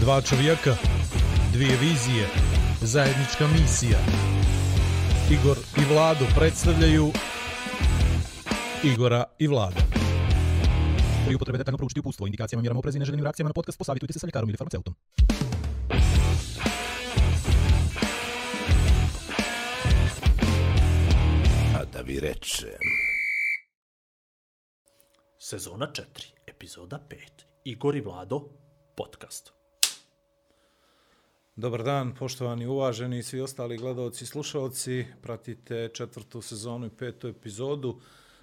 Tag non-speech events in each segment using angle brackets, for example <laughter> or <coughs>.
Dva čovjeka, dvije vizije, zajednička misija. Igor i Vlado predstavljaju Igora i Vlada. Pri upotrebe detaljno proučiti upustvo, indikacijama, mjerama oprezi i neželjenim reakcijama na podcast, posavitujte se sa ljekarom ili farmaceutom. A da vi rečem... Sezona 4, epizoda 5. Igor i Vlado, podcast. Dobar dan, poštovani uvaženi i svi ostali gledalci i slušalci. Pratite četvrtu sezonu i petu epizodu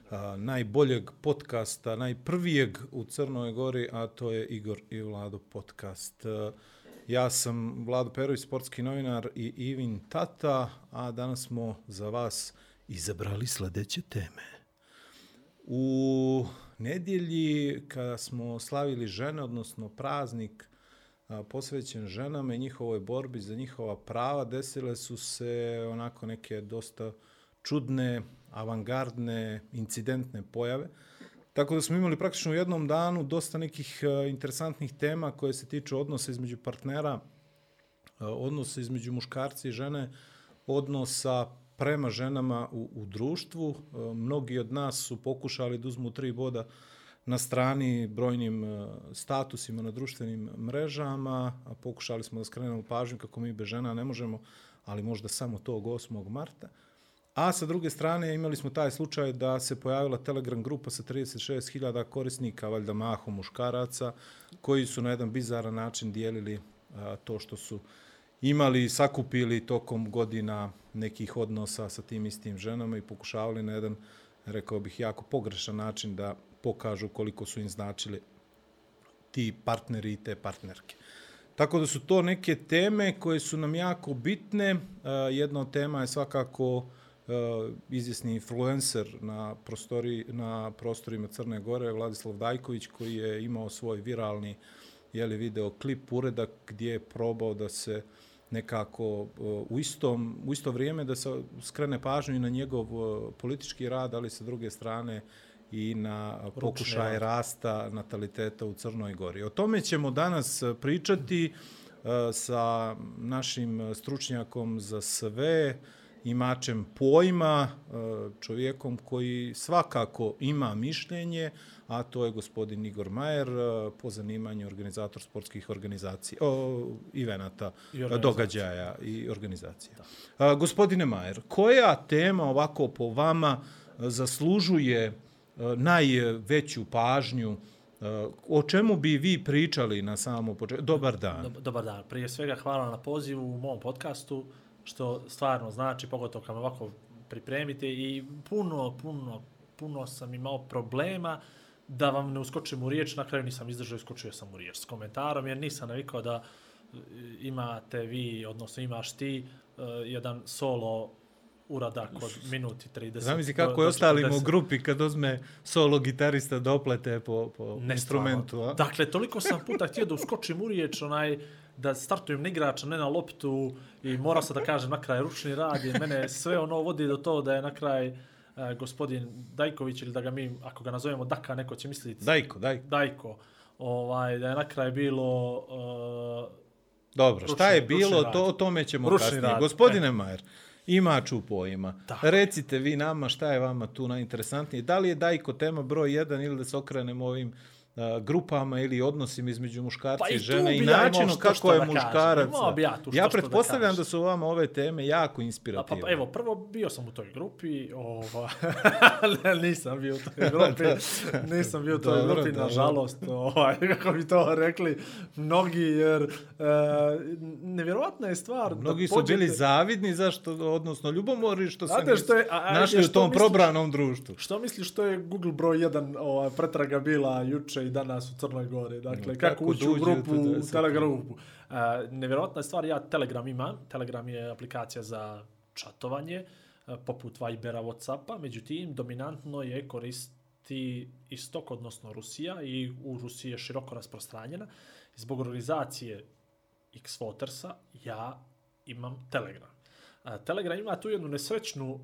a, najboljeg podcasta, najprvijeg u Crnoj Gori, a to je Igor i Vlado podcast. A, Ja sam Vlado Perović, sportski novinar i Ivin Tata, a danas smo za vas izabrali sledeće teme. U nedjelji kada smo slavili žene, odnosno praznik a, posvećen ženama i njihovoj borbi za njihova prava, desile su se onako neke dosta čudne, avangardne, incidentne pojave. Tako da smo imali praktično u jednom danu dosta nekih interesantnih tema koje se tiču odnosa između partnera, odnosa između muškarca i žene, odnosa prema ženama u, u društvu. Mnogi od nas su pokušali da uzmu tri boda na strani brojnim e, statusima na društvenim mrežama, a pokušali smo da skrenemo pažnju kako mi bez žena ne možemo, ali možda samo tog 8. marta. A sa druge strane imali smo taj slučaj da se pojavila Telegram grupa sa 36.000 korisnika, valjda mahom muškaraca, koji su na jedan bizaran način dijelili a, to što su imali i sakupili tokom godina nekih odnosa sa tim istim ženama i pokušavali na jedan, rekao bih, jako pogrešan način da pokažu koliko su im značili ti partneri i te partnerke. Tako da su to neke teme koje su nam jako bitne. E, jedna od tema je svakako izjesni izvjesni influencer na, prostori, na prostorima Crne Gore, Vladislav Dajković, koji je imao svoj viralni jeli, video klip uredak gdje je probao da se nekako e, u, istom, u isto vrijeme da se skrene pažnju i na njegov e, politički rad, ali sa druge strane i na pokušaj rad. rasta nataliteta u Crnoj Gori. O tome ćemo danas uh, pričati uh, sa našim stručnjakom za sve, imačem pojma, uh, čovjekom koji svakako ima mišljenje, a to je gospodin Igor Majer, po zanimanju organizator sportskih organizacija, o, evenata, I događaja i organizacija. Da. Gospodine Majer, koja tema ovako po vama zaslužuje najveću pažnju eh, O čemu bi vi pričali na samom početku? Dobar dan. Dobar dan. Prije svega hvala na pozivu u mom podcastu, što stvarno znači, pogotovo kad me ovako pripremite i puno, puno, puno sam imao problema da vam ne uskočim u riječ, na kraju nisam izdržao, iskočio sam u riječ s komentarom, jer nisam navikao da eh, imate vi, odnosno imaš ti, eh, jedan solo uradak od minuti 30. Zamisli do- kako do je ostalima u 40. grupi kad uzme solo gitarista doplete po, po Ne instrumentu. stvarno. A? Dakle, toliko sam puta htio da uskočim u riječ, onaj, da startujem na igrača, ne na loptu i morao sam da kažem na kraj ručni rad i mene sve ono vodi do to da je na kraj uh, gospodin Dajković ili da ga mi, ako ga nazovemo Daka, neko će misliti Dajko, daj. Dajko, ovaj, da je na kraj bilo uh, Dobro, šta Ručni- je bilo, rad. to, o tome ćemo Ručni kasnije. rad, Gospodine e. Majer, ima ču pojma. Tako. Recite vi nama šta je vama tu najinteresantnije. Da li je Dajko tema broj jedan ili da se okrenemo ovim grupama ili odnosima između muškarca Pa i žene i ja načinu što kako što je da muškarac. Ja tu što ja što da pretpostavljam kažem. da su vama ove teme jako Pa, pa, inspirativne. pa, evo, prvo bio sam u toj grupi, ova, <laughs> nisam bio u toj <laughs> grupi, nisam bio u toj Dobro, grupi, nažalost, ovaj, <laughs> kako bi to rekli mnogi, jer e, nevjerovatna je stvar. Mnogi da su bili pođete- zavidni zašto, odnosno ljubomori što se Znate nisu što je- a- a- našli jer u što tom misliš- probranom društvu. Što misliš što je Google broj 1 ovaj, pretraga bila juče i danas u Crnoj Gori? Dakle, Mm, kako, kako ući u grupu, u? Telegram grupu. Uh, nevjerojatna je stvar, ja Telegram imam. Telegram je aplikacija za čatovanje, uh, poput Vibera, Whatsappa. Međutim, dominantno je koristi istok, odnosno Rusija, i u Rusiji je široko rasprostranjena. Zbog organizacije X-Votersa ja imam Telegram. A, Telegram ima tu jednu nesrećnu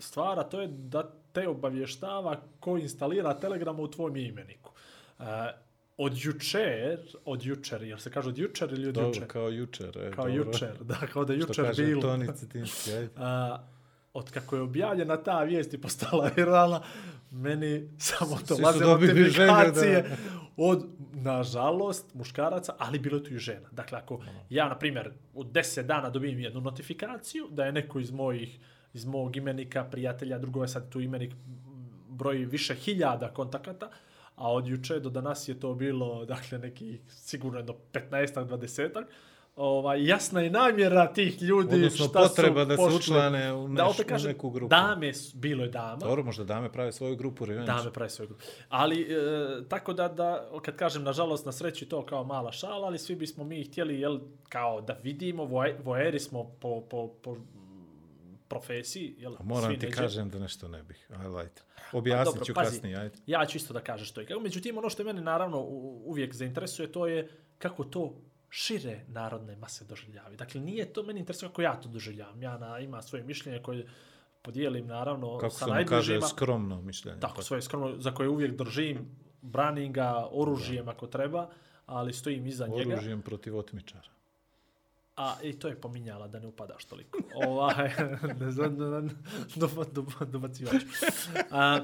stvar, a to je da te obavještava ko instalira Telegrama u tvojom imeniku. E, od jučer, od jučer, jel se kaže od jučer ili od Dobro, jučer? kao jučer. E, Kao dobro. jučer, da, kao da je Što jučer kaže bilo. Toni Cetinski, ajde. A, <laughs> od kako je objavljena ta vijest i postala <laughs> viralna, meni samo to laze notifikacije da- od, nažalost, muškaraca, ali bilo je tu i žena. Dakle, ako ja, na primjer, u 10 dana dobijem jednu notifikaciju da je neko iz mojih iz mog imenika, prijatelja, drugo je sad tu imenik broji više hiljada kontakata, a od juče do danas je to bilo, dakle, neki sigurno jedno 15-ak, 20-ak, ovaj, jasna je namjera tih ljudi Odnosno, šta potreba su da se pošli. učlane u, Da, neš, u kažem, neku grupu. dame, bilo je dama, Dobro, možda dame prave svoju grupu revenge. Dame pravi svoju grupu. Ali, e, tako da, da, kad kažem, nažalost, na sreću to kao mala šala, ali svi bismo mi htjeli, jel, kao da vidimo, voje- voeri smo po, po, po profesiji, jel, A moram svi ti neđe. kažem da nešto ne bih. Ajde. Objasnit dobro, ću pazi. kasnije, ajde. Ja ću isto da kažem što je. Kako, međutim, ono što mene naravno uvijek zainteresuje, to je kako to šire narodne mase doživljavi. Dakle, nije to meni interesuje kako ja to doživljavam. Ja na, ima svoje mišljenje koje podijelim, naravno, Kako sa se ono kaže, najbližima. skromno mišljenje. Tako, svoje skromno, za koje uvijek držim, branim ga oružjem ako treba, ali stojim iza njega. Oružjem protiv otmičara. A i to je pominjala da ne upadaš toliko. ovaj, <laughs> ne znam, dobacivač. A,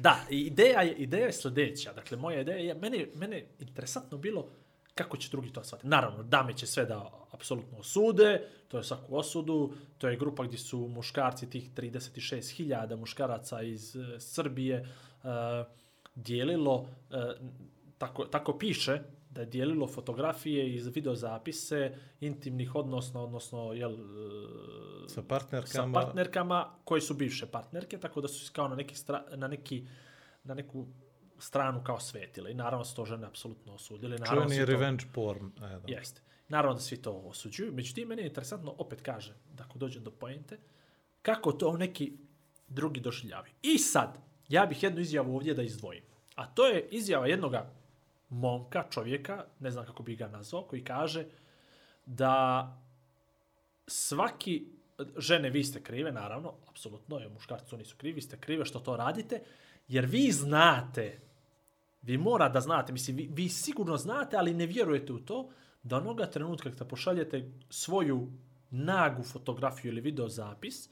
da, ideja je, ideja je sljedeća. Dakle, moja ideja je, mene, mene je interesantno bilo kako će drugi to shvatiti. Naravno, dame će sve da apsolutno osude, to je svaku osudu, to je grupa gdje su muškarci, tih 36.000 muškaraca iz e, Srbije, uh, dijelilo, uh, tako, tako piše, da je dijelilo fotografije iz videozapise intimnih odnosno, odnosno, jel, e, Sa sa partnerkama. partnerkama koje su bivše partnerke, tako da su se kao na neki, stra, na neki na neku stranu kao svetile. I naravno su to žene apsolutno osudili. Naravno su je to- revenge porn. Edo. Jeste. Naravno da svi to osuđuju. Međutim, meni je interesantno, opet kažem, da ako dođem do pojente, kako to neki drugi doživljavi. I sad, ja bih jednu izjavu ovdje da izdvojim. A to je izjava jednoga momka, čovjeka, ne znam kako bi ga nazvao, koji kaže da svaki, žene vi ste krive, naravno, apsolutno, je, muškarci oni su krivi, vi ste krive što to radite, jer vi znate, vi mora da znate, mislim, vi, vi sigurno znate, ali ne vjerujete u to, da onoga trenutka kada pošaljete svoju nagu fotografiju ili videozapis,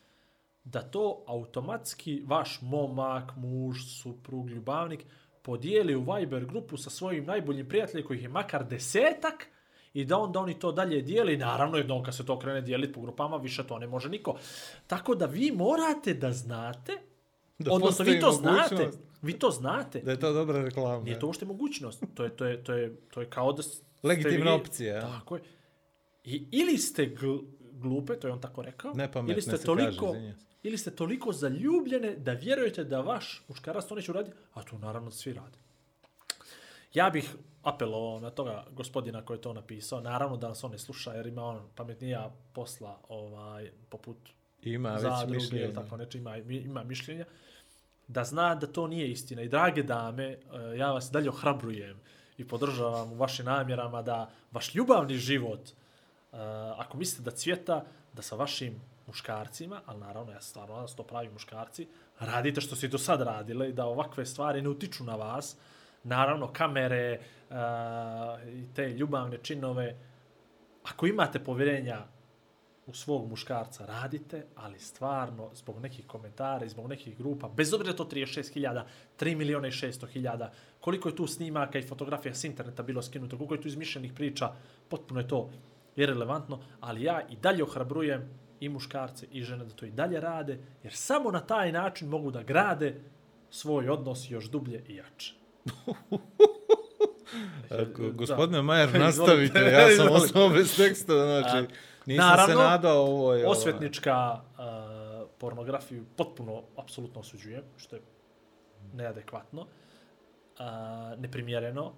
da to automatski vaš momak, muž, suprug, ljubavnik podijeli u Viber grupu sa svojim najboljim prijateljima kojih je makar desetak i da onda oni to dalje dijeli. Naravno, jednom kad se to krene dijeliti po grupama, više to ne može niko. Tako da vi morate da znate, Da odnosno vi to znate, vi to znate. Da je to dobra reklama. Nije to uopšte mogućnost. To je, to je, to je, to je kao da Legitimna vi- opcija, ja. Tako je. I, ili ste gl, glupe, to je on tako rekao, Nepametne ili ste toliko, kaže. Ili ste toliko zaljubljene da vjerujete da vaš muškarac to neće uraditi, a to naravno svi rade. Ja bih apelovao na toga gospodina koji je to napisao, naravno da nas on ne sluša jer ima on pametnija posla ovaj, poput Ima već zadruge mišljenje. ili tako neče, ima, ima mišljenja, da zna da to nije istina. I drage dame, eh, ja vas dalje ohrabrujem i podržavam u vašim namjerama da vaš ljubavni život, eh, ako mislite da cvjeta, da sa vašim muškarcima, ali naravno ja stvarno da to pravi muškarci, radite što ste do sad radile i da ovakve stvari ne utiču na vas. Naravno, kamere uh, i te ljubavne činove, ako imate povjerenja u svog muškarca radite, ali stvarno zbog nekih komentara i zbog nekih grupa, bez obzira to 36.000, 3 miliona i 600.000, koliko je tu snimaka i fotografija s interneta bilo skinuto, koliko je tu izmišljenih priča, potpuno je to irrelevantno, ali ja i dalje ohrabrujem i muškarce i žene da to i dalje rade, jer samo na taj način mogu da grade svoj odnos još dublje i jače. <laughs> Ako, Da. gospodine Majer, <laughs> nastavite. Ja sam <laughs> ostao bez teksta, znači, nisam naravno, se nadao ovo. Je, Osvetnička uh, pornografiju potpuno, apsolutno osuđujem, što je neadekvatno, uh, neprimjereno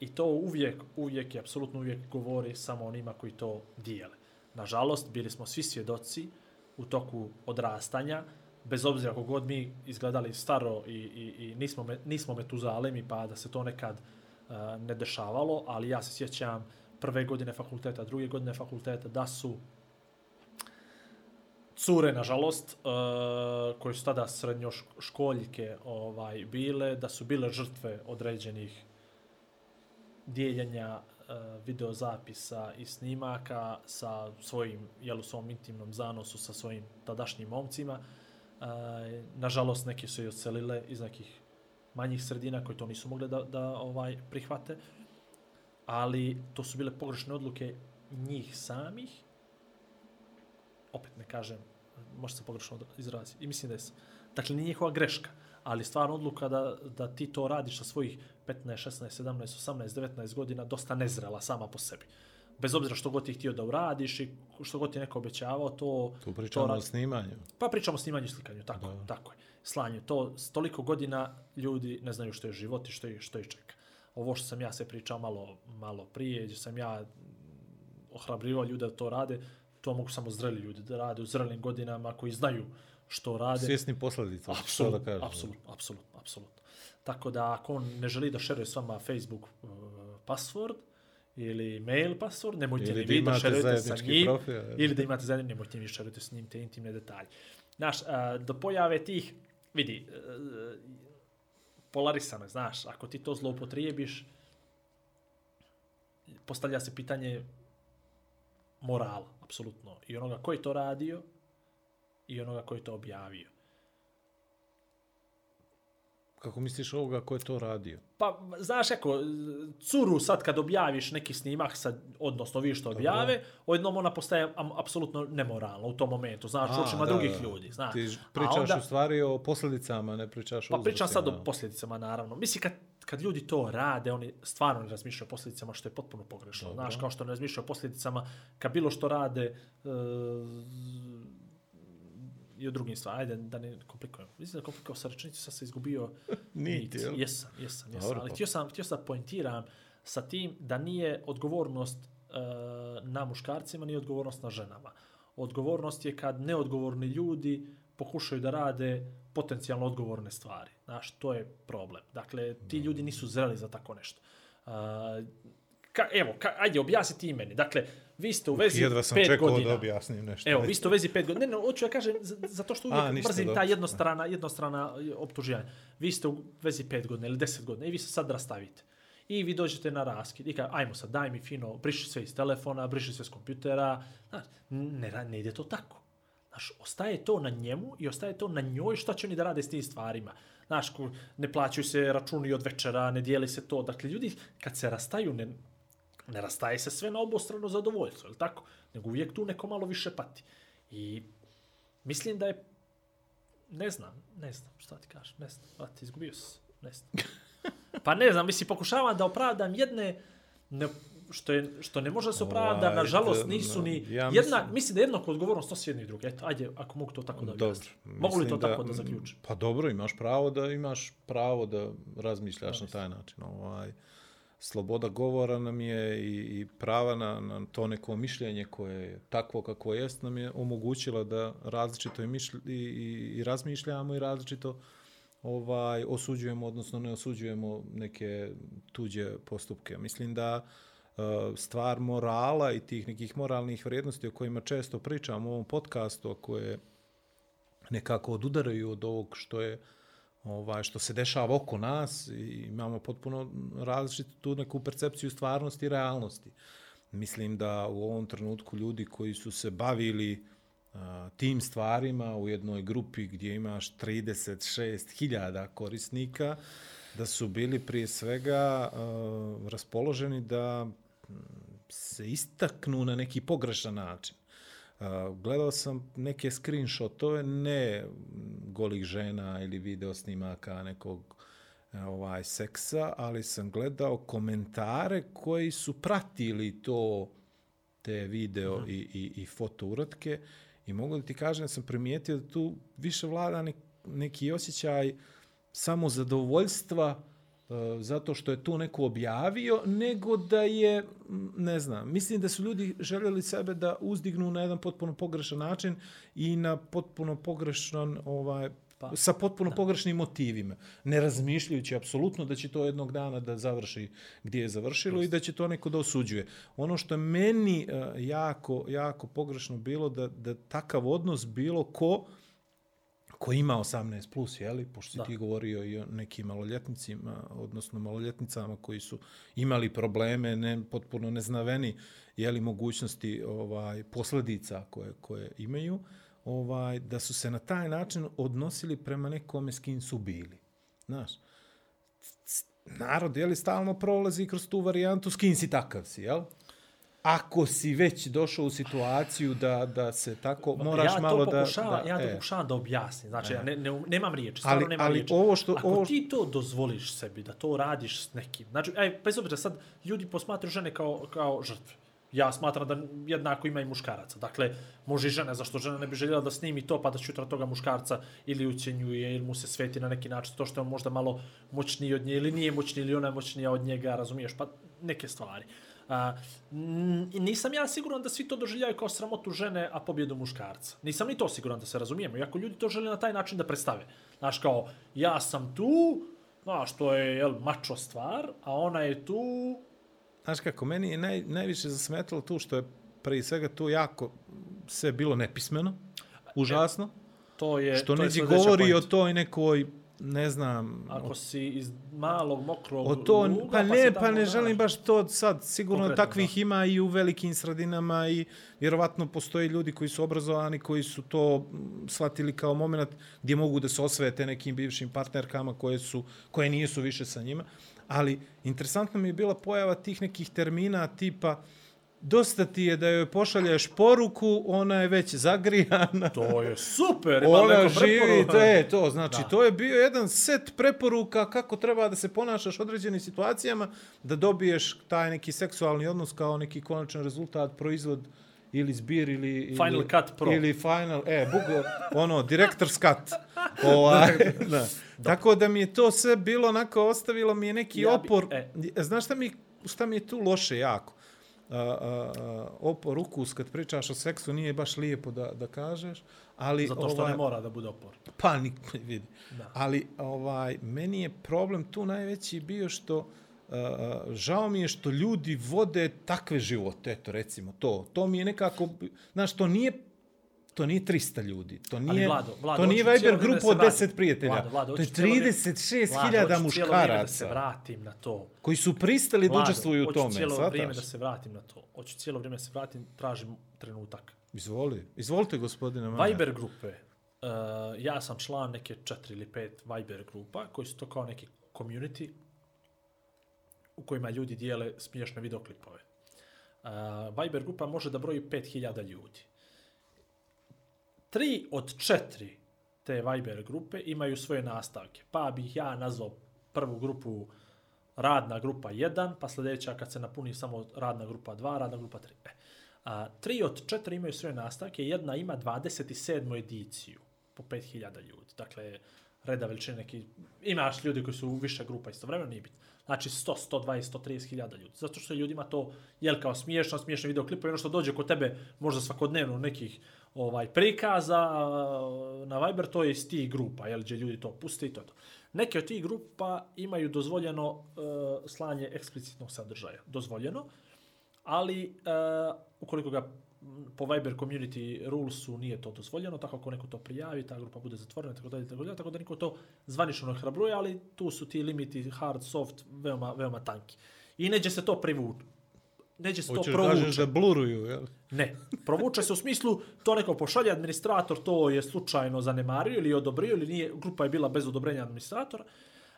i to uvijek, uvijek i apsolutno uvijek govori samo onima koji to dijele. Nažalost, bili smo svi svjedoci u toku odrastanja, bez obzira kako god mi izgledali staro i, i, i nismo, me, nismo metuzalemi, pa da se to nekad uh, ne dešavalo, ali ja se sjećam prve godine fakulteta, druge godine fakulteta, da su cure, nažalost, uh, koje su tada srednjoškoljke ovaj, bile, da su bile žrtve određenih dijeljenja Eh, videozapisa i snimaka sa svojim, jel, u svom intimnom zanosu sa svojim tadašnjim momcima. E, nažalost, neke su i odselile iz nekih manjih sredina koji to nisu mogli da, da ovaj prihvate. Ali to su bile pogrešne odluke njih samih. Opet ne kažem, eh, može se pogrešno izraziti. I mislim da je Dakle, nije njihova greška, ali stvarno odluka da, da ti to radiš sa svojih 15, 16, 17, 18, 19 godina dosta nezrela sama po sebi. Bez obzira što god ti htio da uradiš i što god ti neko obećavao, to... Tu pričamo to o snimanju. Pa pričamo o snimanju i slikanju, tako, da. tako je. Slanju, to toliko godina ljudi ne znaju što je život i što je, što je čeka. Ovo što sam ja se pričao malo, malo prije, gdje sam ja ohrabrivao ljude da to rade, to mogu samo zreli ljudi da rade u zrelim godinama koji znaju što rade. Svjesni posljedica. Apsolutno, da kažem. apsolutno, apsolutno, apsolutno. Tako da ako on ne želi da šeruje s vama Facebook uh, password ili mail password, nemojte ili ni vi da šerujete sa njim. Profil, ili da imate zajednički, nemojte ni šerujete s njim te intimne detalje. Znaš, uh, do pojave tih, vidi, uh, polarisano je, znaš, ako ti to zloupotrijebiš, postavlja se pitanje morala, apsolutno. I onoga koji to radio, i onoga koji to objavio. Kako misliš ovoga ko je to radio? Pa, znaš, ako curu sad kad objaviš neki snimak, sad, odnosno vi što objave, Dobro. odjednom ona postaje apsolutno nemoralna u tom momentu, znaš, u očima drugih da. ljudi. Znaš. Ti pričaš onda, u stvari o posljedicama, ne pričaš pa, o Pa pričam sad o posljedicama, naravno. Mislim, kad, kad ljudi to rade, oni stvarno ne razmišljaju o posljedicama, što je potpuno pogrešno. Dobro. Znaš, kao što ne razmišljaju o posljedicama, kad bilo što rade, uh, i o drugim stvarima. Ajde, da ne komplikujem. Mislim da komplikovao sa rečenicu, sad se izgubio <laughs> nit. Jesam, jesam, jesam. Ali htio sam, htio sam pointiram sa tim da nije odgovornost uh, na muškarcima, nije odgovornost na ženama. Odgovornost je kad neodgovorni ljudi pokušaju da rade potencijalno odgovorne stvari. Znaš, to je problem. Dakle, ti ljudi nisu zreli za tako nešto. Uh, ka, evo, ka, ajde, objasni ti meni. Dakle, vi ste u vezi Jedva sam pet čekao godina. da objasnim nešto. Evo, vi ste u vezi pet godina. Ne, ne, hoću ja kažem, zato što uvijek A, mrzim ta jednostrana, jednostrana optuživanja. Vi ste u vezi pet godina ili deset godina i vi se sad rastavite. I vi dođete na raskid i kaže, ajmo sad, daj mi fino, briši sve iz telefona, briši sve iz kompjutera. Znaš, ne, ne ide to tako. Znaš, ostaje to na njemu i ostaje to na njoj šta će oni da rade s tim stvarima. Znaš, ne plaćaju se računi od večera, ne dijeli se to. Dakle, ljudi kad se rastaju, ne, ne rastaje se sve na obostrano zadovoljstvo, je tako? Nego uvijek tu neko malo više pati. I mislim da je, ne znam, ne znam, šta ti kažeš, ne znam, pati, izgubio se, ne znam. Pa ne znam, mislim, pokušavam da opravdam jedne, ne, što, je, što ne može se opravda, ovaj, nažalost nisu ni ja mislim, mislim da je jednako odgovornost to jedni i drugi. Eto, ajde, ako mogu to tako da objasnim. Mogu li to da, tako da zaključim? Pa dobro, imaš pravo da imaš pravo da razmišljaš da, na taj način. Ovaj, sloboda govora nam je i, i prava na, na to neko mišljenje koje je takvo kako jest nam je omogućila da različito i, mišlj, i, i, i razmišljamo i različito ovaj osuđujemo, odnosno ne osuđujemo neke tuđe postupke. Mislim da eh, stvar morala i tih nekih moralnih vrijednosti o kojima često pričamo u ovom podcastu, a koje nekako odudaraju od ovog što je uh, ovaj, što se dešava oko nas i imamo potpuno različitu tu neku percepciju stvarnosti i realnosti. Mislim da u ovom trenutku ljudi koji su se bavili tim stvarima u jednoj grupi gdje imaš 36.000 korisnika, da su bili prije svega uh, raspoloženi da se istaknu na neki pogrešan način. Gledao sam neke screenshotove, ne golih žena ili video snimaka nekog e, ovaj seksa, ali sam gledao komentare koji su pratili to te video mm. i, i, i foto uratke i mogu da ti kažem, sam primijetio da tu više vlada neki osjećaj samo zadovoljstva zato što je tu neko objavio, nego da je, ne znam, mislim da su ljudi željeli sebe da uzdignu na jedan potpuno pogrešan način i na potpuno pogrešan, ovaj, pa, sa potpuno da. pogrešnim motivima, ne razmišljajući apsolutno da će to jednog dana da završi gdje je završilo Just. i da će to neko da osuđuje. Ono što je meni uh, jako, jako pogrešno bilo da, da takav odnos bilo ko koji ima 18 plus, jeli, pošto si Da. ti govorio i o nekim maloljetnicima, odnosno maloljetnicama koji su imali probleme, ne, potpuno neznaveni, jeli, mogućnosti ovaj, posljedica koje, koje imaju, ovaj, da su se na taj način odnosili prema nekome s kim su bili. Znaš, narod, jeli, stalno prolazi kroz tu varijantu s kim si takav si, jel? Ako si već došao u situaciju da, da se tako, moraš ja malo da... da ja to e. pokušavam da objasnim. Znači, ja ne, ne, nemam riječi, Ali- stvarno nemam ali riječi. ovo što- Ako ovo- ti to dozvoliš sebi, da to radiš s nekim, znači, aj, bez obzira, sad ljudi posmatruju žene kao, kao žrtve. Ja smatram da jednako ima i muškaraca. Dakle, može i žena, zašto žena ne bi željela da snimi to, pa da sutra toga muškarca ili ucjenjuje, ili mu se sveti na neki način, to što je možda malo moćniji od nje, ili nije moćniji, ili ona je moćnija od njega, razumiješ, pa neke stvari. A, nisam ja siguran da svi to doživljaju kao sramotu žene, a pobjedu muškarca. Nisam ni to siguran da se razumijemo. Iako ljudi to žele na taj način da predstave. Znaš, kao, ja sam tu, znaš, to je jel, mačo stvar, a ona je tu, Znaš kako, meni je naj, najviše zasmetalo tu što je prije svega tu jako sve bilo nepismeno, užasno, to je... što to neđe govori o point. toj nekoj, ne znam, Ako si iz malog, mokrog o to, luga, pa se ne, pa ne želim baš to sad, sigurno Konkretno, takvih da. ima i u velikim sredinama i vjerovatno postoje ljudi koji su obrazovani, koji su to mm, shvatili kao moment gdje mogu da se osvete nekim bivšim partnerkama koje, su, koje nisu više sa njima. Ali interesantno mi je bila pojava tih nekih termina tipa dosta ti je da joj pošalješ poruku, ona je već zagrijana. To je super, ima Ona živi, to je to, znači Da. to je bio jedan set preporuka kako treba da se ponašaš u određenim situacijama, da dobiješ taj neki seksualni odnos kao neki konačan rezultat, proizvod ili zbir ili... Final ili, Cut Pro. Ili final, e, bugo, ono, director's cut. Ovaj, <laughs> da. Tako da mi je to sve bilo onako, ostavilo mi je neki Ja bi- opor. e. Znaš šta mi, šta mi je tu loše jako? A, a, a, opor ukus kad pričaš o seksu nije baš lijepo da, da kažeš, ali Zato što ovaj, ne mora da bude opor. pa ni vidi. Da. Ali ovaj meni je problem tu najveći bio što uh, žao mi je što ljudi vode takve živote, eto recimo to. To mi je nekako, znaš, to nije to nije 300 ljudi. To nije, Vlado, Vlado, to nije hoću Viber grupa od vratim. 10 prijatelja. Vlado, Vlado, to je hoću cijelo vrijeme- 36.000 Vlado, hoću cijelo vrijeme da se muškaraca vratim na to. koji su pristali da učestvuju u hoću tome. cijelo shvataš? vrijeme da se vratim na to. Hoću cijelo vrijeme da se vratim, tražim trenutak. Izvoli. Izvolite, gospodine Maja. Viber grupe. Uh, ja sam član neke četiri ili pet Viber grupa koji su to kao neki community u kojima ljudi dijele smiješne videoklipove. Uh, Viber grupa može da broji 5000 ljudi. Tri od četiri te Viber grupe imaju svoje nastavke. Pa bih ja nazvao prvu grupu radna grupa 1, pa sljedeća kad se napuni samo radna grupa 2, radna grupa 3. E, a, tri od četiri imaju svoje nastavke, jedna ima 27. ediciju po 5000 ljudi. Dakle, reda veličine neki, imaš ljudi koji su u više grupa istovremeno, nije bitno. Znači 100, 120, 130 hiljada ljudi. Zato što je ljudima to, jel kao smiješno, smiješni videoklipovi, ono što dođe kod tebe možda svakodnevno nekih ovaj prikaza na Viber, to je iz tih grupa, jel, gdje ljudi to puste i to je to. Neke od tih grupa imaju dozvoljeno uh, slanje eksplicitnog sadržaja. Dozvoljeno, ali uh, ukoliko ga po Viber community rulesu nije to dozvoljeno, tako ako neko to prijavi, ta grupa bude zatvorena, tako dalje, tako dalje, tako da niko to zvanično ne hrabruje, ali tu su ti limiti hard, soft, veoma, veoma tanki. I neđe se to privući. Neće se to Hoćeš provući. kažeš da bluruju, jel? Ne, provuče se u smislu to neko pošalje administrator, to je slučajno zanemario ili odobrio ili nije, grupa je bila bez odobrenja administratora.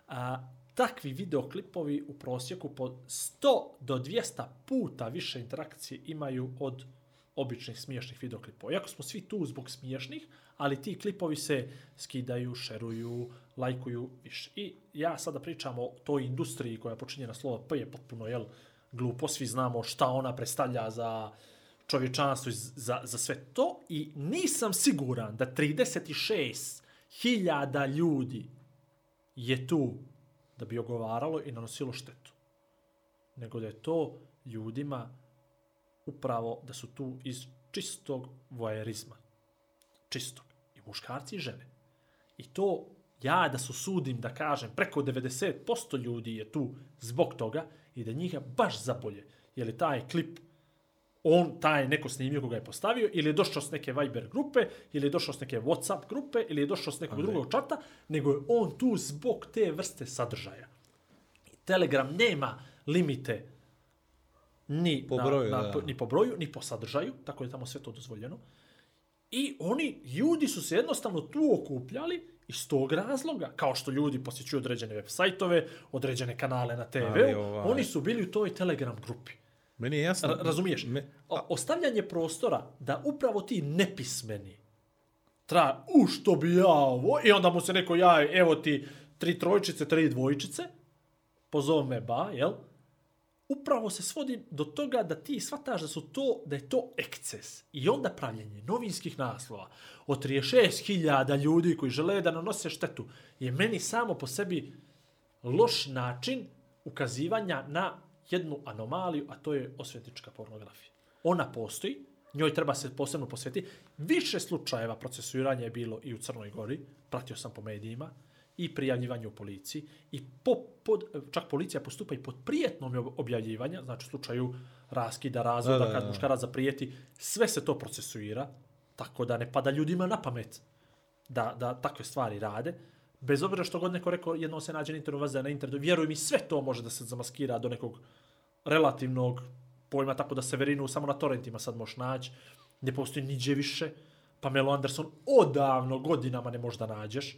A, takvi videoklipovi u prosjeku po 100 do 200 puta više interakcije imaju od običnih smiješnih videoklipova. Iako smo svi tu zbog smiješnih, ali ti klipovi se skidaju, šeruju, lajkuju više. I ja sada pričam o toj industriji koja počinje na slovo P je potpuno jel, glupo, svi znamo šta ona predstavlja za čovječanstvo i za, za sve to i nisam siguran da 36.000 ljudi je tu da bi ogovaralo i nanosilo štetu. Nego da je to ljudima upravo da su tu iz čistog vojerizma. Čistog. I muškarci i žene. I to ja da su sudim da kažem preko 90% ljudi je tu zbog toga i da njih baš zabolje. Je li taj klip on, taj neko snimio koga je postavio, ili je došao s neke Viber grupe, ili je došao s neke Whatsapp grupe, ili je došao s nekog drugog čata, nego je on tu zbog te vrste sadržaja. Telegram nema limite ni, Po na, broju, na, da. ni po broju, ni po sadržaju, tako je tamo sve to dozvoljeno. I oni, ljudi su se jednostavno tu okupljali iz tog razloga, kao što ljudi posjećuju određene web sajtove, određene kanale na TV-u, ovaj- oni su bili u toj Telegram grupi. Meni je jasno. Ra- razumiješ? Me, O, ostavljanje prostora da upravo ti nepismeni tra, u što bi ja ovo, i onda mu se neko jaje, evo ti tri trojčice, tri dvojčice, pozove me ba, jel? Upravo se svodi do toga da ti shvataš da su to, da je to ekces. I onda pravljenje novinskih naslova od 36.000 ljudi koji žele da nanose štetu je meni samo po sebi loš način ukazivanja na jednu anomaliju, a to je osvetnička pornografija. Ona postoji, njoj treba se posebno posvetiti. Više slučajeva procesuiranja je bilo i u Crnoj Gori, pratio sam po medijima, i prijavljivanje u policiji, i po, pod, čak policija postupa i pod prijetnom ob- objavljivanja, znači u slučaju raskida, razvoda, Da, da, kad da. muškarac zaprijeti, sve se to procesuira, tako da ne pada ljudima na pamet da, da takve stvari rade. Bez obzira što god neko rekao, jednom se nađe na internetu, vaze na internetu, vjeruj mi, sve to može da se zamaskira do nekog relativnog pojma, tako da Severinu samo na torrentima sad možeš naći, ne postoji niđe više, Pamela Anderson odavno godinama ne možeš da nađeš.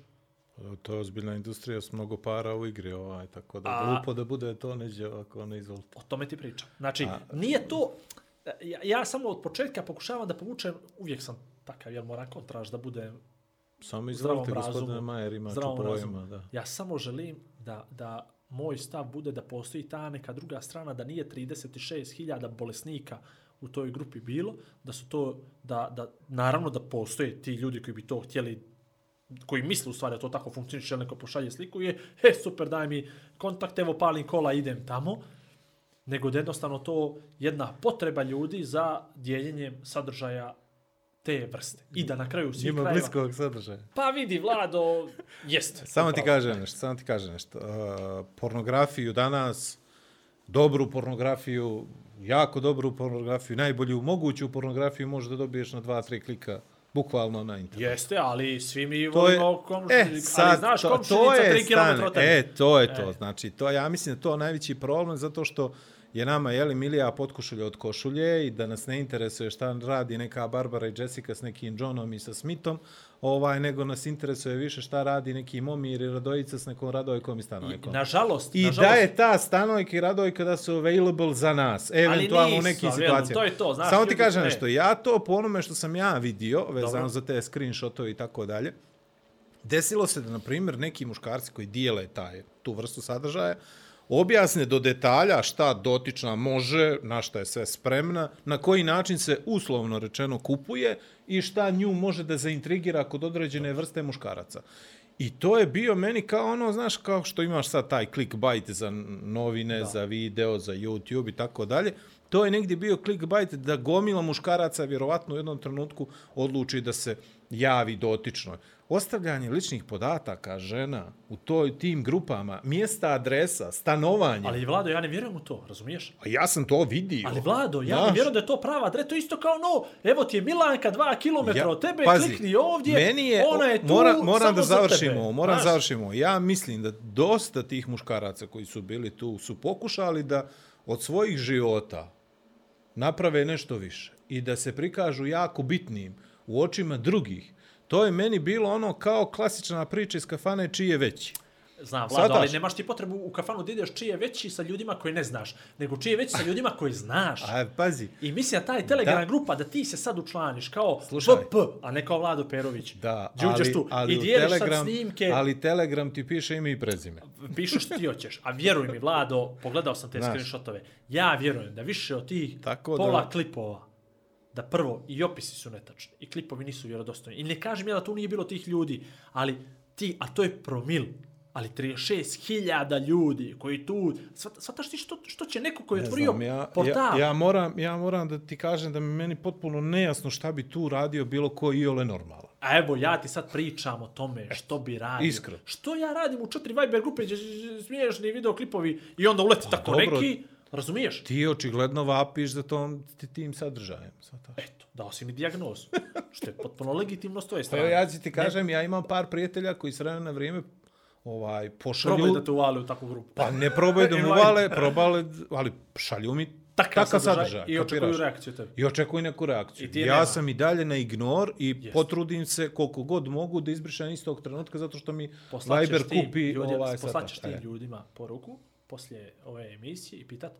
To je ozbiljna industrija s mnogo para u igri, ovaj, tako da A- glupo da bude to neđe ovako ne izvolite. O tome ti pričam. Znači, A- nije to... Ja, ja samo od početka pokušavam da povučem, uvijek sam takav, jer moram kontraž da budem Samo izvolite, gospodine Majer, ima razumu. Da. Ja samo želim da, da moj stav bude da postoji ta neka druga strana, da nije 36.000 bolesnika u toj grupi bilo, da su to, da, da naravno da postoje ti ljudi koji bi to htjeli koji misle u stvari da to tako funkcioniše, neko pošalje sliku je, he, super, daj mi kontakt, evo palim kola, idem tamo, nego da jednostavno to jedna potreba ljudi za dijeljenjem sadržaja te vrste. I da na kraju svih krajeva... bliskog sadržaja. Pa vidi, Vlado, jeste. <laughs> Samo ti kažem nešto, samo ti kažem nešto. Uh, pornografiju danas, dobru pornografiju, jako dobru pornografiju, najbolju moguću pornografiju možeš da dobiješ na dva, tri klika, bukvalno na internetu. Jeste, ali svi mi To je, volimo komšinica. e, sad, ali znaš, to, komšinica to je 3 km od e, to je to, E. znači, to, ja mislim da to je najveći problem, zato što je nama, jeli, Milija potkošulje od košulje i da nas ne interesuje šta radi neka Barbara i Jessica s nekim Johnom i sa Smithom, ovaj, nego nas interesuje više šta radi neki Momir i Radojica s nekom Radojkom i I, Stanojkom. nažalost, I nažalost, da je ta Stanojka i Radojka da su available za nas, eventualno u nisu, nekim ali situacijama. to je to, znaš, Samo ti kažem e. nešto, ja to po onome što sam ja vidio, vezano Dobro. za te screenshotove i tako dalje, desilo se da, na primjer, neki muškarci koji dijele taj, tu vrstu sadržaja, objasne do detalja šta dotična može, na šta je sve spremna, na koji način se uslovno rečeno kupuje i šta nju može da zaintrigira kod određene vrste muškaraca. I to je bio meni kao ono, znaš, kao što imaš sad taj clickbait za novine, da. za video, za YouTube i tako dalje. To je negdje bio clickbait da gomila muškaraca vjerovatno u jednom trenutku odluči da se javi dotičnoj. Ostavljanje ličnih podataka žena u toj tim grupama, mjesta adresa, stanovanje. Ali Vlado, ja ne vjerujem u to, razumiješ? A ja sam to vidio. Ali Vlado, ja Znaš, ne vjerujem da je to prava adresa. To isto kao no, evo ti je Milanka dva kilometra Ja- od tebe, pazi, klikni ovdje, meni je, ona je tu mora, moram samo da za završimo, ovo, moram Znaš? da završimo. Ja mislim da dosta tih muškaraca koji su bili tu su pokušali da od svojih života naprave nešto više i da se prikažu jako bitnim u očima drugih. To je meni bilo ono kao klasična priča iz kafane čiji je veći. Znam, Vlado, ali Shvataš? nemaš ti potrebu u kafanu da ideš čiji je veći sa ljudima koje ne znaš, nego čiji je veći sa ljudima koje znaš. <laughs> A pazi, I mislim da taj Telegram Da. grupa da ti se sad učlaniš kao Slušaj. VP, a ne kao Vlado Perović. da, Đuđeš ali, tu ali i dijeliš Telegram, sad snimke, ali Telegram ti piše ime i prezime. pišeš što ti hoćeš. A vjeruj mi, Vlado, pogledao sam te Znaš. screenshotove. Ja vjerujem da više od tih Tako pola da- klipova, da prvo i opisi su netačni, i klipovi nisu vjerodostojni. I ne kažem ja da tu nije bilo tih ljudi, ali ti, a to je promil, ali 36.000 ljudi koji tu, shvataš ti što, što će neko koji je otvorio znam, ja, portal, Ja, ja, moram, ja moram da ti kažem da mi meni potpuno nejasno šta bi tu radio bilo ko i ole normalan. A evo, ja ti sad pričam o tome što bi radio. Iskreno. Što ja radim u četiri Viber grupe gdje smiješni videoklipovi i onda uleti tako dobro, neki, Razumiješ? Ti očigledno vapiš za tom ti- tim sadržajem. Svataš. Eto, dao si mi dijagnozu. Što je potpuno legitimno s tvoje Pa strane. evo ja ti ti kažem, ja imam par prijatelja koji s vremena na vrijeme ovaj, pošalju... Probaj da te uvali u takvu grupu. Pa ne probaju da <laughs> mu Invite. vale, probali, ali šalju mi Takav, takav sadržaj, sadržaj. i očekuju reakciju tebe. I očekuju neku reakciju. I ja nema. sam i dalje na ignor i Jest. potrudim se koliko god mogu da izbrišem istog trenutka zato što mi Viber ti kupi ljudi, ovaj poslaćeš ti sadržaj. ljudima poruku poslije ove emisije i pitat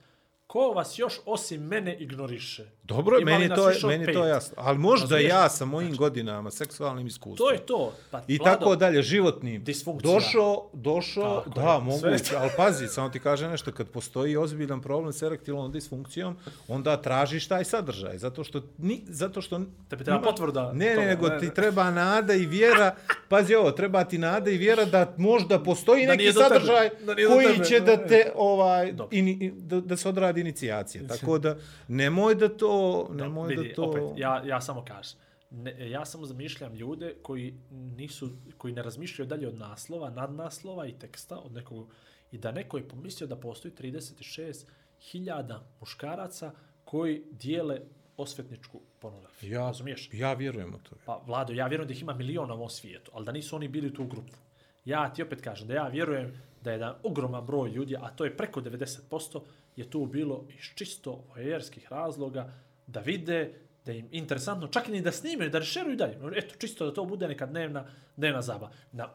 ko vas još osim mene ignoriše? Dobro, Ima li meni je to, od meni je pet? to jasno. Ali možda Razumiješ? ja sa mojim godinama, seksualnim iskustvom. To je to. Pa, I Vlado, tako dalje, životnim. Disfunkcija. Došao, došao, Tako da, je, moguće, sve. ali pazi, samo ti kaže nešto, kad postoji ozbiljan problem s erektilnom disfunkcijom, onda tražiš taj sadržaj, zato što, ni, zato što Tebi treba potvrda Ne, ne, nego ne, ti treba nada i vjera, pazi ovo, treba ti nada i vjera da možda postoji Da neki sadržaj da koji će da te, ovaj, ini, da, da se odradi inicijacija. Tako da, nemoj da to, nemoj vidi, da to... opet, ja, ja samo kažem. Ne, ja samo zamišljam ljude koji nisu koji ne razmišljaju dalje od naslova, nadnaslova i teksta od nekog i da neko je pomislio da postoji 36.000 muškaraca koji dijele osvetničku pornografiju. Ja, Razumiješ? ja vjerujem u to. Pa, Vlado, ja vjerujem da ih ima miliona u ovom svijetu, ali da nisu oni bili u tu grupu. Ja ti opet kažem da ja vjerujem da je jedan ogroman broj ljudi, a to je preko 90%, je tu bilo iz čisto vojerskih razloga da vide da im interesantno, čak i ni da snimaju, da rešeruju dalje. Eto, čisto da to bude neka dnevna, dnevna zaba. Na,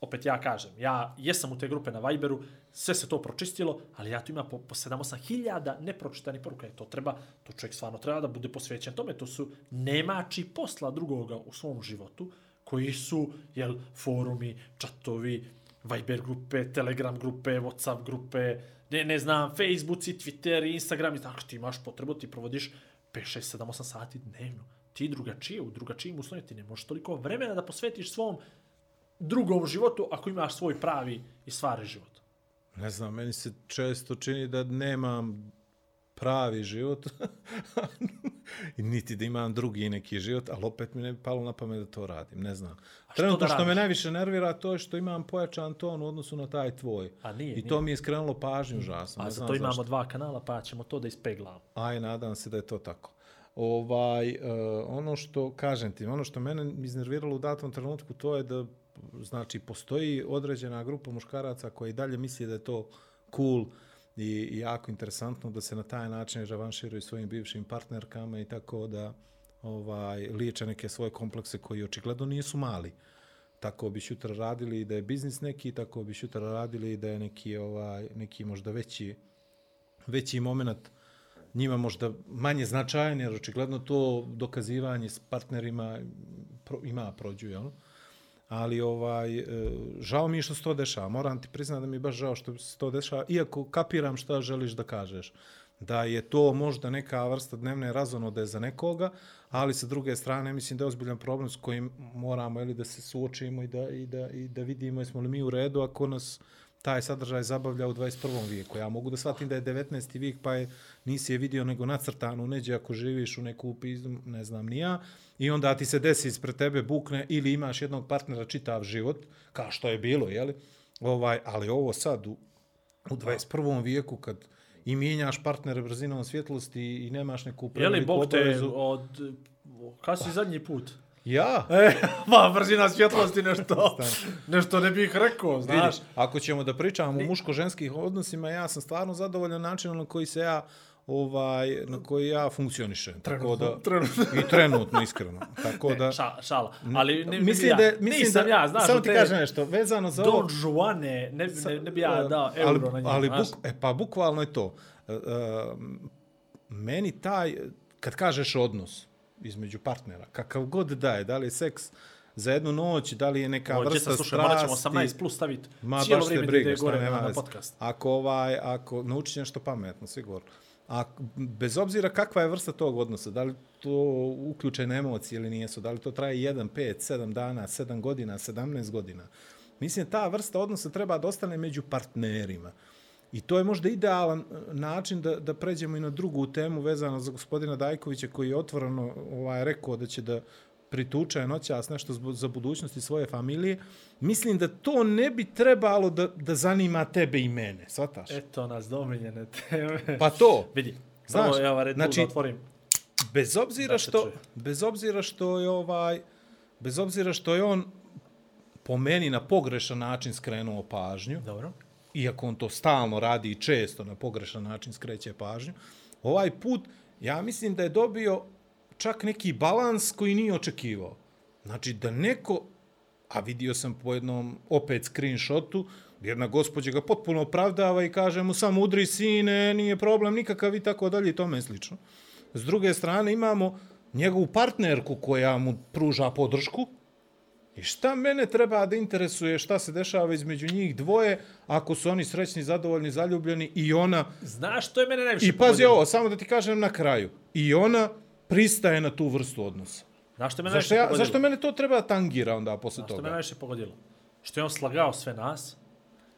opet ja kažem, ja jesam u te grupe na Viberu, sve se to pročistilo, ali ja tu ima po, po 7-8 hiljada nepročitanih poruka. E, to treba, to čovjek stvarno treba da bude posvećen tome. To su nemači posla drugoga u svom životu, koji su, jel, forumi, čatovi, Viber grupe, Telegram grupe, Whatsapp grupe, ne, ne znam, Facebooci, Twitter, Instagram, i tako ti imaš potrebu, ti provodiš 5, 6, 7, 8 sati dnevno. Ti drugačije, u drugačijim uslovima, ti ne možeš toliko vremena da posvetiš svom drugom životu ako imaš svoj pravi i stvari život. Ne znam, meni se često čini da nemam pravi život, <laughs> I niti da imam drugi neki život, ali opet mi ne bi palo na pamet da to radim, ne znam. što Trenutno da što me najviše nervira to je što imam pojačan ton u odnosu na taj tvoj. A nije, I nije. to mi je skrenulo pažnju užasno. A ne za znam to imamo zašto. dva kanala, pa ćemo to da ispeglamo. Aj, nadam se da je to tako. Ovaj, uh, ono što, kažem ti, ono što mene iznerviralo u datom trenutku, to je da, znači, postoji određena grupa muškaraca koji dalje misli da je to cool i, i jako interesantno da se na taj način revanširaju svojim bivšim partnerkama i tako da ovaj liječe neke svoje komplekse koji očigledno nisu mali. Tako bi šutra radili da je biznis neki, tako bi šutra radili da je neki, ovaj, neki možda veći, veći moment njima možda manje značajan, jer očigledno to dokazivanje s partnerima pro, ima prođu, jel? Ali ovaj, e, žao mi je što se to dešava. Moram ti priznati da mi je baš žao što se to dešava, iako kapiram šta želiš da kažeš. Da je to možda neka vrsta dnevne razonode za nekoga, ali sa druge strane mislim da je ozbiljan problem s kojim moramo ili da se suočimo i da, i da, i da vidimo jesmo li mi u redu ako nas taj sadržaj zabavlja u 21. vijeku. Ja mogu da shvatim da je 19. vijek, pa je, nisi je vidio nego nacrtanu neđe ako živiš u neku pizdu, ne znam ni ja, i onda ti se desi ispred tebe bukne ili imaš jednog partnera čitav život, kao što je bilo, jeli? Ovaj, ali ovo sad u, u 21. vijeku kad i mijenjaš partnere brzinom svjetlosti i nemaš neku Je li preveliku Bog te obavezu- od... Kad si zadnji put? Ja, E, <laughs> ma, brzina svjetlosti nešto, nešto ne bih rekao, znaš. Vidiš, ako ćemo da pričamo o muško-ženskih odnosima, ja sam stvarno zadovoljan načinom na koji se ja ovaj na koji ja funkcionišem. Tako da trenutno. i trenutno iskreno. Tako da Ne, ša, šala. Ali ne, mislim da ja, mislim nisam da ja, znaš, samo ti te kažem nešto vezano za ovo. Don Juane, ne, ne, ne bi ja dao euro ali, na njega, ali buk, e, pa bukvalno je to. E, meni taj, kad kažeš odnos između partnera, kakav god da je, da li je seks za jednu noć, da li je neka Ovo, vrsta slušaj, strasti. morat ćemo 18 plus staviti Ma cijelo vrijeme briga, ide gore na, na podcast. Ako ovaj, ako naučiš nešto pametno, sigurno. A bez obzira kakva je vrsta tog odnosa, da li to uključene emocije ili nijesu, da li to traje 1, 5, 7 dana, 7 godina, 17 godina. Mislim, ta vrsta odnosa treba da ostane među partnerima. I to je možda idealan e, način da, da pređemo i na drugu temu vezano za gospodina Dajkovića koji je otvoreno ovaj, rekao da će da prituče noćas nešto za budućnosti svoje familije, mislim da to ne bi trebalo da, da zanima tebe i mene, shvataš? Eto nas domiljene teme. Pa to, Vidi, Znaš, Red Bull znači- da otvorim. bez obzira Da se što bez obzira što je ovaj bez obzira što je on po meni na pogrešan način skrenuo pažnju, Dobro iako on to stalno radi i često na pogrešan način skreće pažnju, ovaj put ja mislim da je dobio čak neki balans koji nije očekivao. Znači da neko, a vidio sam po jednom opet screenshotu, jedna gospođa ga potpuno opravdava i kaže mu samo udri sine, nije problem nikakav i tako dalje i tome slično. S druge strane imamo njegovu partnerku koja mu pruža podršku, I šta mene treba da interesuje šta se dešava između njih dvoje ako su oni srećni, zadovoljni, zaljubljeni i ona... Znaš, to je mene najviše I pazi ovo, samo da ti kažem na kraju. I ona pristaje na tu vrstu odnosa. Znaš što je mene Zašto, ja, pogodilo? zašto mene to treba da tangira onda posle Znaš što me toga? najviše pogodilo? Što je on slagao sve nas,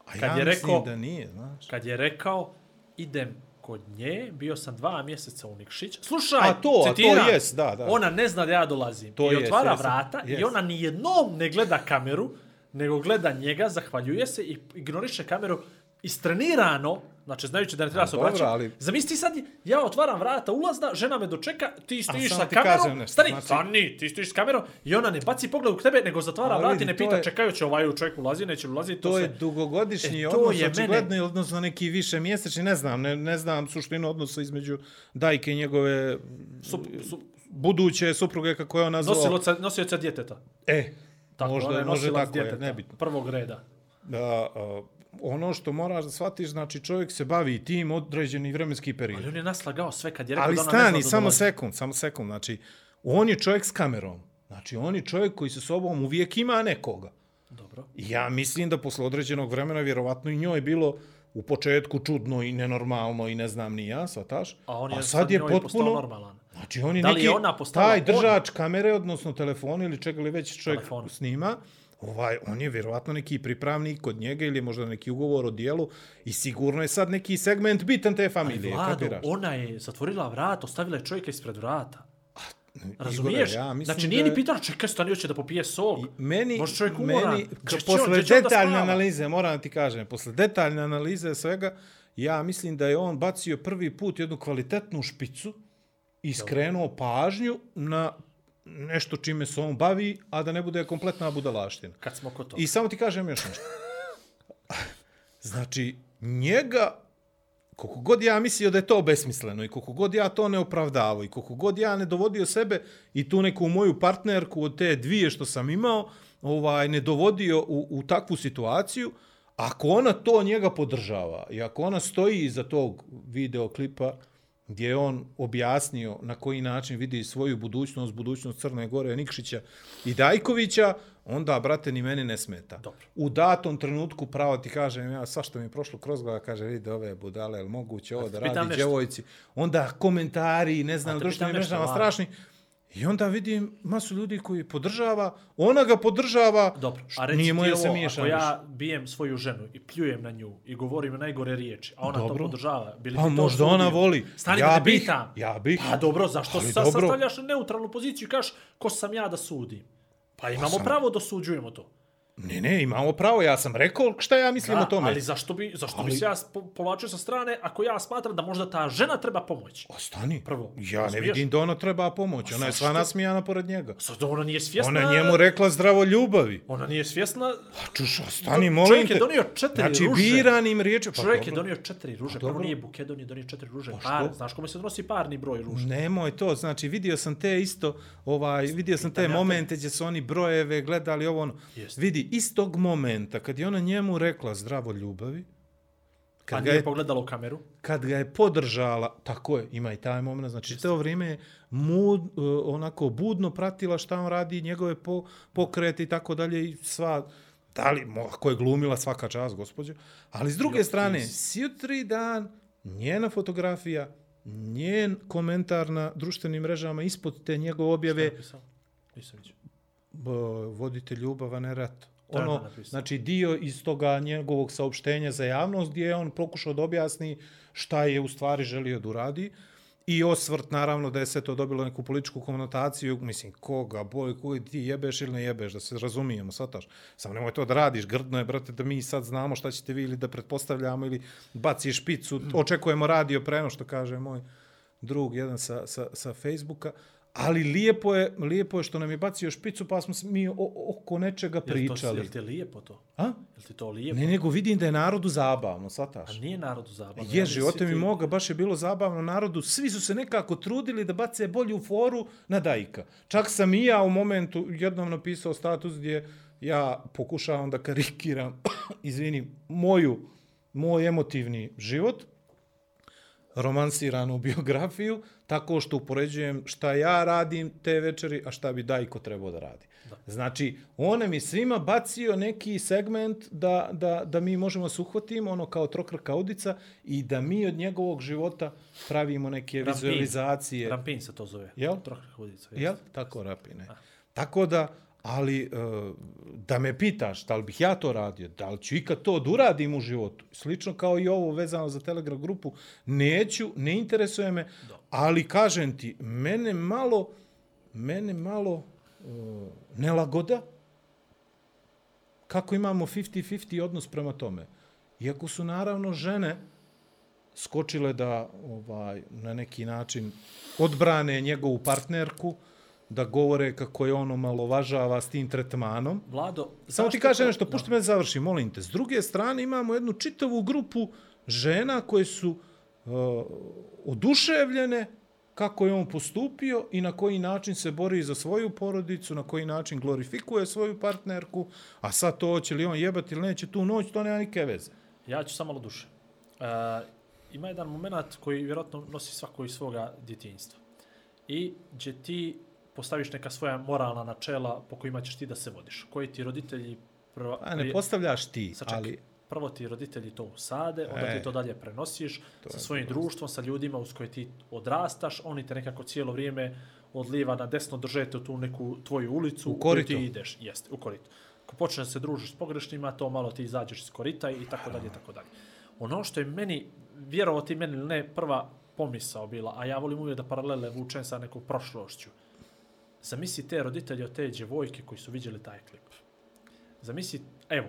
A kad ja je rekao- da nije, znaš. kad je rekao, idem kod nje, bio sam dva mjeseca u Nikšić. Slušaj, A to, a to citiram, jes, da, da. Ona ne zna da ja dolazim. To I jes, otvara jes, vrata jes. i ona nijednom ne gleda kameru, nego gleda njega, zahvaljuje se i ignoriše kameru istrenirano, znači znajući da ne treba se obraćati. ali- Zamisli sad, ja otvaram vrata ulazna, žena me dočeka, ti stojiš sa kamerom, nešto, stani, znači- stani, ti stojiš s kamerom i ona ne baci pogled u tebe, nego zatvara vrata i ne pita je- čekajući ovaj čovjek ulazi, neće li ulaziti, to, To je sve. dugogodišnji E, to odnos, je mene- očigledno je odnosno neki više mjesečni, ne znam, ne, ne znam suštinu odnosa između Dajke i njegove Sup, sup, buduće supruge, kako je on nazvao. nosioca, nosioca djeteta. E, Tako, možda, ona je nosilac tako je, djeteta, nebitno. Prvog reda. da a, ono što moraš da shvatiš, znači čovjek se bavi tim određeni vremenski Ali period. on je naslagao sve kad je rekao Ali da ona ne stani, zna da samo dolazi. sekund, samo sekund, znači on je čovjek s kamerom. Znači on je čovjek koji sa sobom uvijek ima nekoga. Dobro. I ja mislim da posle određenog vremena vjerovatno i njoj bilo u početku čudno i nenormalno i ne znam ni ja, svataš? A on je sad je njoj postao potpuno... normalan. Znači on je Da li neki je ona postala taj on? držač kamere, odnosno telefona ili čega li već čovjek Telefona. snima, ovaj, on je vjerovatno neki pripravnik kod njega ili možda neki ugovor o dijelu i sigurno je sad neki segment bitan te familije, Vlado, kapiraš? ona je zatvorila vrat, ostavila je čovjeka ispred vrata. Igore, Razumiješ? ja mislim znači nije da- ni pitao, čekaj, stani, hoće da popije sok. Meni, Može čovjek umoran. meni Gdje k- će on- posle će da detaljne analize, moram ti kažem, posle detaljne analize svega, ja mislim da je on bacio prvi put jednu kvalitetnu špicu i skrenuo pažnju na nešto čime se on bavi, a da ne bude kompletna budalaština. Kad smo kod toga. I samo ti kažem još nešto. <laughs> Znači, njega, koliko god ja mislio da je to besmisleno i koliko god ja to ne opravdavao i koliko god ja ne dovodio sebe i tu neku moju partnerku od te dvije što sam imao, ovaj ne dovodio u, u takvu situaciju, ako ona to njega podržava i ako ona stoji iza tog videoklipa gdje je on objasnio na koji način vidi svoju budućnost, budućnost Crne Gore, Nikšića i Dajkovića, onda, brate, ni meni ne smeta. Dobro. U datom trenutku, pravo ti kažem, ja svašta mi je prošlo kroz glava, kaže, vidi ove budale, je moguće ovo da radi djevojci? Onda komentari, ne znam, nešto, mrežama strašni. I onda vidim masu ljudi koji podržava, ona ga podržava, Dobro, a reci nije moje se ako miješam ja bijem svoju ženu i pljujem na nju i govorim najgore riječi, a ona Dobro. to podržava, bi li Pa to možda ona voli. Stani Ja bih, pitam. ja bih. Pa dobro, zašto Ali sad dobro. stavljaš na neutralnu poziciju i kažeš ko sam ja da sudim? Pa imamo sam- pravo da osuđujemo to. Ne, ne, imamo pravo, ja sam rekao šta ja mislim o tome. ali zašto bi, zašto Ali- bi se ja po- povlačio sa strane ako ja smatram da možda ta žena treba pomoć? Ostani. Prvo, Ja ne vidim da ona treba pomoć. Ona je sva nasmijana pored njega. Sad ona nije svjesna... Ona njemu rekla zdravo ljubavi. Ona nije svjesna... A čuš, ostani, Do- molim čovjek te. je donio četiri znači, ruže. biranim riječima. Pa Čovjek je dobro. donio četiri ruže. Prvo dobro. nije buket, on je donio četiri ruže. Pa Par, znaš kome se donosi parni broj ruža? Nemoj to, znači vidio sam te isto, ovaj, vidio sam te momente gdje su oni brojeve gledali ovo ono. Jeste. Istog momenta kad je ona njemu rekla zdravo ljubavi, A kad ga, nije je, pogledala u kameru. kad ga je podržala, tako je, ima i taj moment, znači to vrijeme je mud, uh, onako budno pratila šta on radi, njegove po, pokrete i tako dalje i sva, da li, ako je glumila svaka čast, gospođo, ali s druge Jo, strane, sjutri dan, njena fotografija, njen komentar na društvenim mrežama ispod te njegove objave, Napisao. Nisam vidio. vodite ljubav, a Ono, znači dio iz toga njegovog saopštenja za javnost gdje je on pokušao da objasni šta je u stvari želio da uradi. I osvrt, naravno, da je sve to dobilo neku političku konotaciju, mislim, koga, boj, koji ti jebeš ili ne jebeš, da se razumijemo, sataš. Samo nemoj to da radiš, grdno je, brate, da mi sad znamo šta ćete vi ili da pretpostavljamo ili baciš špicu, očekujemo radio preno, što kaže moj drug jedan sa, sa, sa Facebooka, ali lijepo je, lijepo je što nam je bacio špicu, pa smo mi o, oko nečega pričali. Je li lijepo to? A? Je li ti to lijepo? Ne, nego vidim da je narodu zabavno, sataš. A nije narodu zabavno. Je, živote mi ti- moga, baš je bilo zabavno narodu. Svi su se nekako trudili da bace bolju foru na Dajka. Čak sam i ja u momentu jednom napisao status gdje ja pokušavam da karikiram, <coughs> izvini, moju, moj emotivni život, romansiranu <laughs> biografiju, tako što upoređujem šta ja radim te večeri, a šta bi Dajko trebao da radi. Da. Znači, on je svima bacio neki segment da, da, da mi možemo se uhvatimo, ono kao trokrka udica, i da mi od njegovog života pravimo neke Rampin. vizualizacije. Rampin se to zove. Jel? Trohka hudica. Jel? Tako rapine. Tako da, ali e, da me pitaš da li bih ja to radio, da li ću ikad to da uradim u životu, slično kao i ovo vezano za Telegram grupu, neću, ne interesuje me, ali kažem ti, mene malo, mene malo e, nelagoda kako imamo 50-50 odnos prema tome. Iako su naravno žene skočile da ovaj na neki način odbrane njegovu partnerku, da govore kako je ono malovažava s tim tretmanom. Vlado, Samo ti kažem to- nešto, pušti me da završim, molim te. S druge strane imamo jednu čitavu grupu žena koje su uh, oduševljene kako je on postupio i na koji način se bori za svoju porodicu, na koji način glorifikuje svoju partnerku, a sad to hoće li on jebati ili neće tu noć, to nema nike veze. Ja ću samo malo duše. Uh, ima jedan moment koji vjerojatno nosi svako iz svoga djetinjstva. I gdje ti postaviš neka svoja moralna načela po kojima ćeš ti da se vodiš. Koji ti roditelji... Prva, A ne postavljaš ti, Sačekaj, ali prvo ti roditelji to usade, onda E. ti to dalje prenosiš sa svojim društvom, sa ljudima uz koje ti odrastaš, oni te nekako cijelo vrijeme od lijeva na desno držete u tu neku tvoju ulicu U koju ti ideš. Jeste, u korito. Ako počneš da se družiš s pogrešnima, to malo ti izađeš iz korita i tako dalje, tako dalje. Ono što je meni, vjerovo ti meni ne, prva pomisao bila, a ja volim uvijek da paralele vučem sa nekom prošlošću. Zamisli te roditelje od te djevojke koji su vidjeli taj klip. Zamisli, evo,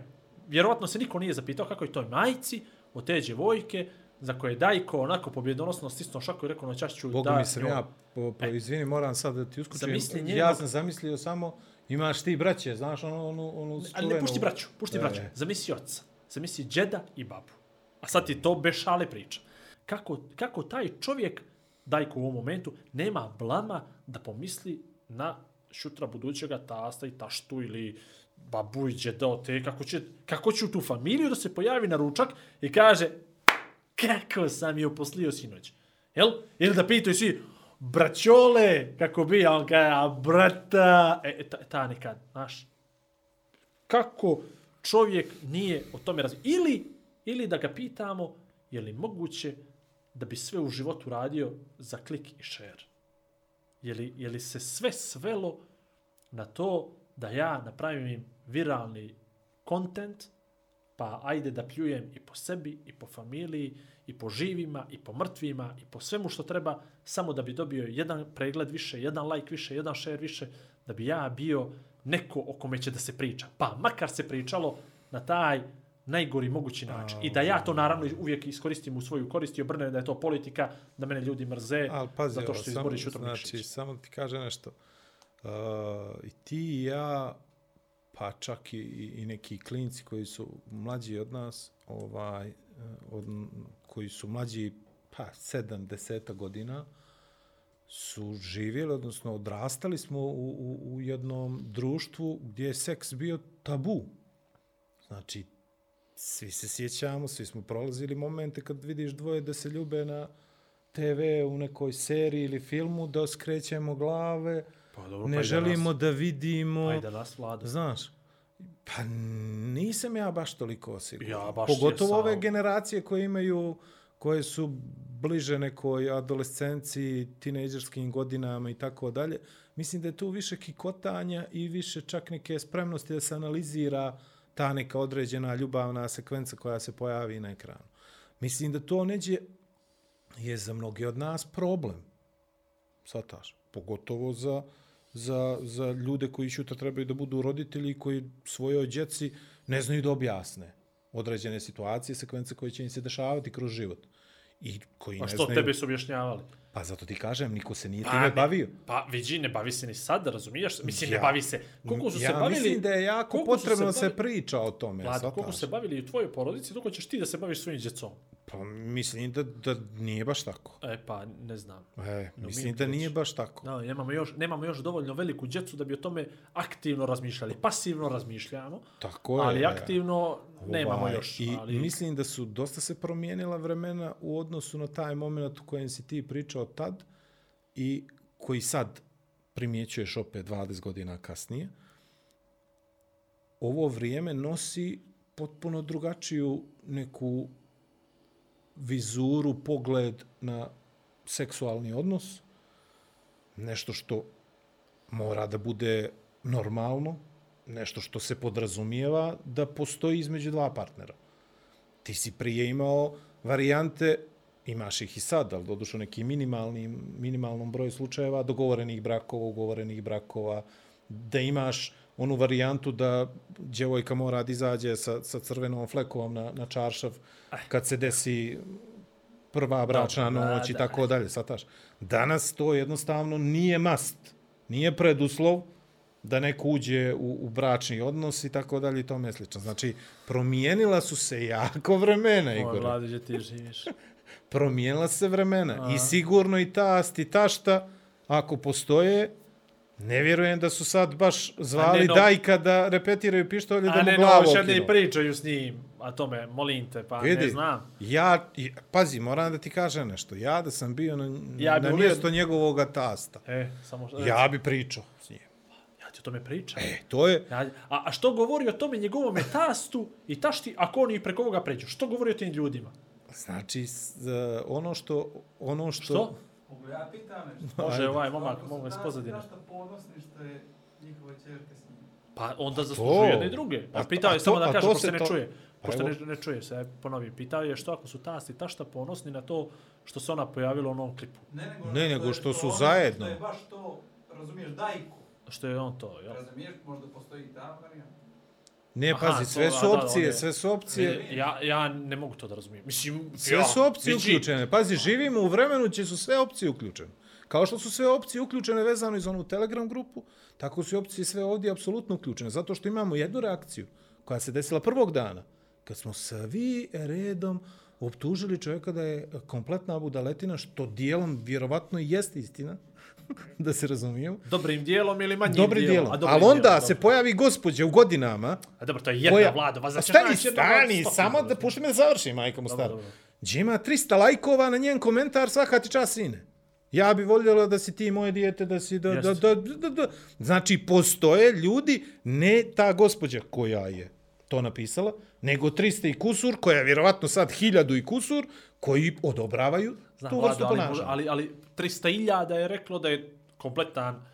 vjerovatno se niko nije zapitao kako je toj majci od te djevojke za koje je Dajko onako pobjedonosno stisnuo šaku i rekao noćašću Boga da... mi sam ja, po, po, izvini, moram sad da ti uskočim. Zamisli njeno- Ja sam zamislio samo, imaš ti braće, znaš onu, onu, onu Ali ne, pušti braću, pušti E. braću. Zamisli oca, zamisli džeda i babu. A sad ti to bez šale priča. Kako, kako taj čovjek, Dajko u ovom momentu, nema blama da pomisli na šutra budućega tasta i taštu ili babu i džeda te, kako će, kako će u tu familiju da se pojavi na ručak i kaže kako sam je uposlio sinoć. Jel? Ili da pitaju svi, braćole, kako bi, a on kaže, a brata, e, e, ta, ta nekad, znaš, kako čovjek nije o tome razmišljao. Ili, ili da ga pitamo, je li moguće da bi sve u životu radio za klik i share? Je li, je li se sve svelo na to da ja napravim viralni kontent, pa ajde da pljujem i po sebi, i po familiji, i po živima, i po mrtvima, i po svemu što treba, samo da bi dobio jedan pregled više, jedan like više, jedan share više, da bi ja bio neko o kome će da se priča. Pa makar se pričalo na taj najgori mogući način. I da ja to naravno uvijek iskoristim u svoju korist i obrnem da je to politika, da mene ljudi mrze, Ali pazi, zato što samo, izboriš jutro znači, samo da ti kaže nešto. Uh, I ti i ja, pa čak i, i neki klinci koji su mlađi od nas, ovaj, eh, od, koji su mlađi pa 7 10 godina, su živjeli, odnosno odrastali smo u, u, u jednom društvu gdje je seks bio tabu. Znači, svi se sjećamo, svi smo prolazili momente kad vidiš dvoje da se ljube na TV u nekoj seriji ili filmu, da skrećemo glave, Pa dobro, ne pa želimo danas, da vidimo. pa i danas vlada. Znaš, pa nisam ja baš toliko siguran. Ja baš Pogotovo ove generacije koje imaju, koje su bliže nekoj adolescenciji, tinejdžerskim godinama i tako dalje. Mislim da je tu više kikotanja i više čak neke spremnosti da se analizira ta neka određena ljubavna sekvenca koja se pojavi na ekranu. Mislim da to neđe je za mnoge od nas problem. Svataš. Pogotovo za, za, za ljude koji šutra trebaju da budu roditelji koji svojoj djeci ne znaju da objasne određene situacije, sekvence koje će im se dešavati kroz život. I koji A ne što znaju... tebi su objašnjavali? Pa zato ti kažem, niko se nije Pa, time ne- bavio. Pa vidi, ne bavi se ni sad, razumiješ? Mislim, Ja- ne bavi se. Koliko su ja se bavili... mislim da je jako su potrebno se bavi- priča o tome. Vlad, koliko se bavili i u tvojoj porodici, toliko ćeš ti da se baviš svojim djecom. Pa mislim da, da nije baš tako. E, pa, ne znam. E, No, mislim mi da nije baš tako. No, nemamo, još, nemamo još dovoljno veliku djecu da bi o tome aktivno razmišljali. Pasivno razmišljamo, Tako je. ali aktivno nemamo Ovaj, još. I ali... mislim da su dosta se promijenila vremena u odnosu na taj moment u kojem si ti pričao tad i koji sad primjećuješ opet 20 godina kasnije. Ovo vrijeme nosi potpuno drugačiju neku vizuru, pogled na seksualni odnos. Nešto što mora da bude normalno, nešto što se podrazumijeva da postoji između dva partnera. Ti si prije imao varijante, imaš ih i sad, ali dodušo neki minimalni, minimalnom broju slučajeva, dogovorenih brakova, ugovorenih brakova, da imaš onu varijantu da djevojka mora da izađe sa, sa crvenom flekom na, na čaršav kad se desi prva bračna noć i tako dalje, sataš. Danas to jednostavno nije must, nije preduslov da neko uđe u, u bračni odnos i tako dalje i tome slično. Znači, promijenila su se jako vremena, Igor. Vlade, gdje ti živiš? <laughs> Promijenila se vremena. A. I sigurno i tast i tašta, ako postoje, ne vjerujem da su sad baš zvali A ne, no- Dajka da repetiraju pištolje da A mu ne, glavu no, še ne okinu. pričaju s njim. A tome, molim te, pa Vidi, ne znam. Ja, pazi, moram da ti kažem nešto. Ja da sam bio na, Ja na volio- mjesto njegovog tasta, E, samo što... ja bi pričao s njim. ja ti o tome pričam. E, to je, Ja, a, a što govori o tome njegovome tastu i tašti ako oni preko ovoga pređu? Što govori o tim ljudima? znači, e, ono što, ono što, Što? Mogu ja pitam nešto? Može ovaj momak, mogu iz nas- pozadine. Zašto ponosni što je njihova čerka s njim? Pa onda zaslužuju jedne i druge. A Pa to- pitao a je samo a da kaže, pošto se ne to- čuje. Pa Pošto ne, ne čuje se, ponovi. Pitao je što ako su tasti i tašta ponosni na to što se ona pojavila u onom klipu. Ne, nego, Ne, nego je što su ono zajedno. Što je baš to, razumiješ, dajku. Što je on to, jel? Razumiješ, možda postoji i ta varijanta. Ne, Aha, pazi, sve su da, opcije, sve su opcije, Ja, ja ne mogu to da razumijem. Mislim, sve ja, su opcije vidi, uključene. Pazi, živimo u vremenu gdje su sve opcije uključene. Kao što su sve opcije uključene vezano iz onu Telegram grupu, tako su i opcije sve ovdje apsolutno uključene. Zato što imamo jednu reakciju koja se desila prvog dana, kad smo svi redom optužili čovjeka da je kompletna budaletina, što dijelom vjerovatno i jeste istina, <laughs> da se razumijemo. Dobrim dijelom ili manjim Dobrim dijelom? dijelom. A dobrim Ali onda dijelom, se dobro. pojavi gospođa u godinama, A dobro, to je jedna koja... vlada. Va, A znači, stani, stani, vlada, samo da pušti me da završim, majka mu stara. Gdje ima 300 lajkova na njen komentar svaka ti čas sine. Ja bi voljela da si ti moje dijete, da si da, da, Jeste. da, da, da. Znači, postoje ljudi, ne ta gospođa koja je to napisala, nego 300 i kusur, koja je vjerovatno sad 1000 i kusur, koji odobravaju Znam, tu vrstu ali, ponašanja. ali, ali 300.000 je reklo da je kompletan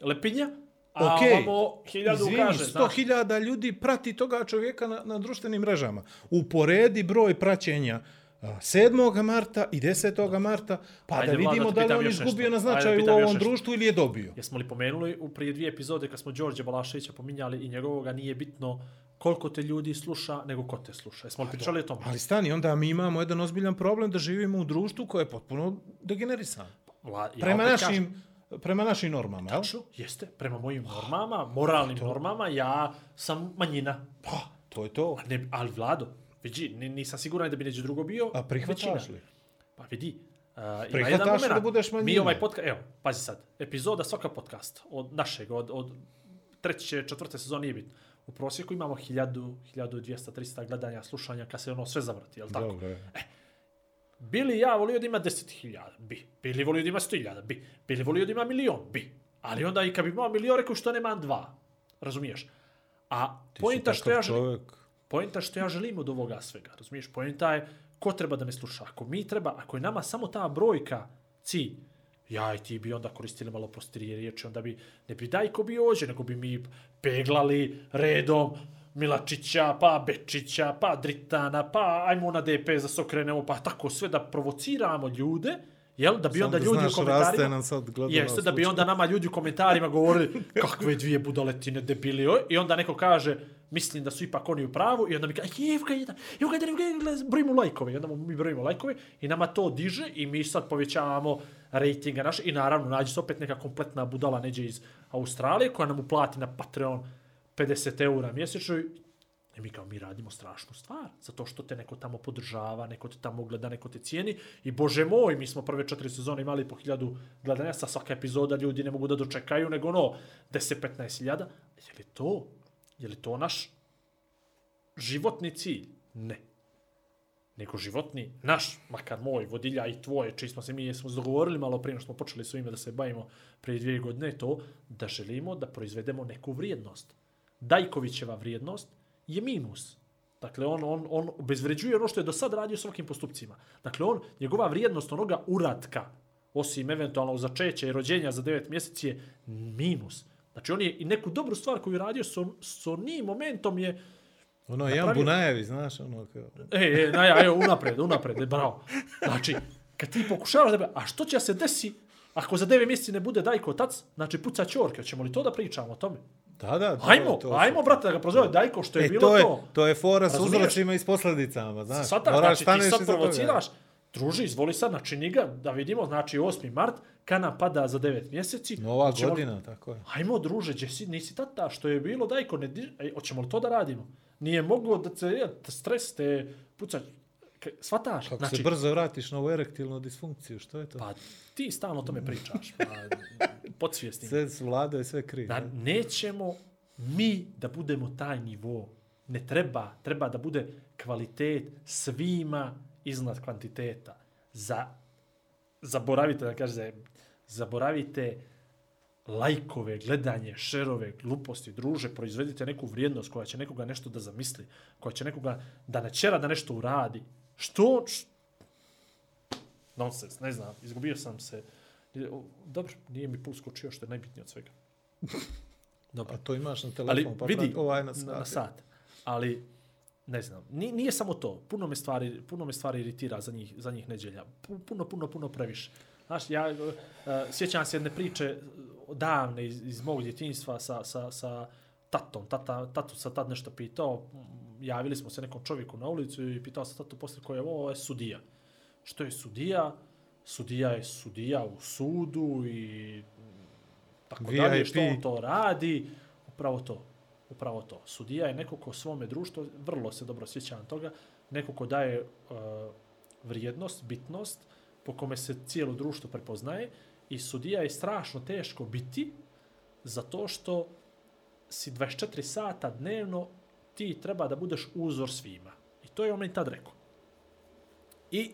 lepinja, a Okej, ovamo 1000 Izvini, kaže, znaš. 100.000 ljudi prati toga čovjeka na, na društvenim mrežama. Uporedi broj praćenja a, 7. marta i 10. marta, pa Ajde, da Vlada, vidimo te da li on izgubio nešto. na Ajde, značaju u ovom nešto. društvu ili je dobio. Jesmo li pomenuli u prije dvije epizode kad smo Đorđe Balaševića pominjali i njegovoga nije bitno koliko te ljudi sluša, nego ko te sluša. Jesmo li pričali o tome? Ali stani, onda mi imamo jedan ozbiljan problem da živimo u društvu koje je potpuno degenerisano. Ja Prema našim, prema našim normama, jel? Tačno, jeste, prema mojim normama, moralnim normama, ja sam manjina. Pa, to je to. A Ne, ali Vlado, vidi, ni- nisam siguran da bi neđe drugo bio A prihvataš li? Pa vidi, uh, Prihvataš da budeš Mi manjina? ovaj podcast, evo, pazi sad, epizoda svaka podcasta, od našeg, od, od treće, četvrte sezone nije bitno. U prosjeku imamo 1000, 1200, 300 gledanja, slušanja, kad se ono sve zavrti, jel tako? Dobro, je. Bili ja volio da ima 10.000? Bi. Bili volio da ima 100.000? Bi. Bili volio da ima milion? Bi. Ali onda i kad bi imao milion, rekao što nema dva. Razumiješ? A Ti pojenta što ja želim, čovjek. pojenta što ja želim od ovoga svega, razumiješ? Pojenta je ko treba da me sluša. Ako mi treba, ako je nama samo ta brojka cilj, ja i ti bi onda koristili malo prostirije riječi, onda bi, ne bi dajko bi ođe, nego bi mi peglali redom Milačića, pa Bečića, pa Dritana, pa ajmo na DP za sokrenemo, pa tako sve da provociramo ljude, jel? Da bi onda ljudi u raste komentarima... nam sad Jeste, da bi onda nama ljudi u komentarima govorili kakve dvije budaletine debili. oj. I onda neko kaže, mislim da su ipak oni u pravu. I onda mi kaže, evo ga jedan, evo ga jedan, evo ga jedan, brojimo lajkove. I onda mi brojimo lajkove i nama to diže i mi sad povećavamo rejtinga naše. I naravno, nađe se opet neka kompletna budala neđe iz Australije koja nam uplati na Patreon 50 eura mjesečno i mi kao mi radimo strašnu stvar, zato što te neko tamo podržava, neko te tamo gleda, neko te cijeni. I bože moj, mi smo prve četiri sezone imali po hiljadu gledanja, sa svaka epizoda ljudi ne mogu da dočekaju, nego ono 10-15 hiljada. Je li to? Je li to naš životni cilj? Ne. Nego životni, naš, makar moj, vodilja i tvoje, čiji smo se mi jesmo dogovorili malo prije smo počeli s ovime da se bavimo prije dvije godine, to da želimo da proizvedemo neku vrijednost. Dajkovićeva vrijednost je minus. Dakle, on, on, on obezvređuje ono što je do sad radio s ovakvim postupcima. Dakle, on, njegova vrijednost onoga uratka, osim eventualno začeća i rođenja za 9 mjeseci je minus. Znači, on je i neku dobru stvar koju je radio s, on, s onim momentom je Ono, Jan napravio- Bunajevi, znaš, ono, kao... E, e, na, ja, evo, unapred, unapred, e, bravo. Znači, kad ti pokušavaš da... A što će se desi ako za 9 mjeseci ne bude Dajko otac? Znači, puca čorke. Hoćemo li to da pričamo o tome? Da, da, to, Ajmo, to, ajmo, brate, da ga prozove Dajko, što je e, bilo to. Je, to. to je fora s Razumiješ? uzrocima i s posljedicama, znaš. Sada, Moraš znači, ti sad provociraš, druži, izvoli sad, načini ga, da vidimo, znači 8. mart, kad nam pada za 9 mjeseci. Nova hoćemo- godina, tako je. Ajmo, druže, gdje si, nisi tata, što je bilo, dajko, ne, di- ej, hoćemo li to da radimo? Nije moglo da te stres, te puca, K- Svataš? Kako znači, se brzo vratiš na ovu erektilnu disfunkciju, što je to? Pa ti stalno o tome pričaš. Pa, <laughs> podsvjesni. Sve vlada je sve kriv. Da ne? nećemo mi da budemo taj nivo. Ne treba. Treba da bude kvalitet svima iznad kvantiteta. Za, zaboravite da kaže, zaboravite lajkove, gledanje, šerove, gluposti, druže, proizvedite neku vrijednost koja će nekoga nešto da zamisli, koja će nekoga da načera da nešto uradi. Što? Š... Nonsens, ne znam, izgubio sam se. Dobro, nije mi puls skočio, što je najbitnije od svega. <laughs> Dobro. A to imaš na Ali telefon, pa vidi, prati- ovaj na na, sat. na sat. Ali, ne znam, nije, nije samo to. Puno me stvari, puno me stvari iritira za njih, za njih neđelja. Pu- Puno, puno, puno previše. Znaš, ja uh, sjećam se jedne priče davne iz, iz mog djetinjstva sa, sa, sa tatom. Tata, tatu sam tad nešto pitao. Javili smo se nekom čovjeku na ulicu i pitao sam tatu poslije koje je ovo, ovo je sudija. Što je sudija? Sudija je sudija u sudu i tako dalje, VIP. što on to radi, upravo to. Upravo to. Sudija je neko ko svome društvu, vrlo se dobro sjećam toga, neko ko daje uh, vrijednost, bitnost, po kome se cijelo društvo prepoznaje i sudija je strašno teško biti zato što si 24 sata dnevno ti treba da budeš uzor svima. I to je on meni tad rekao. I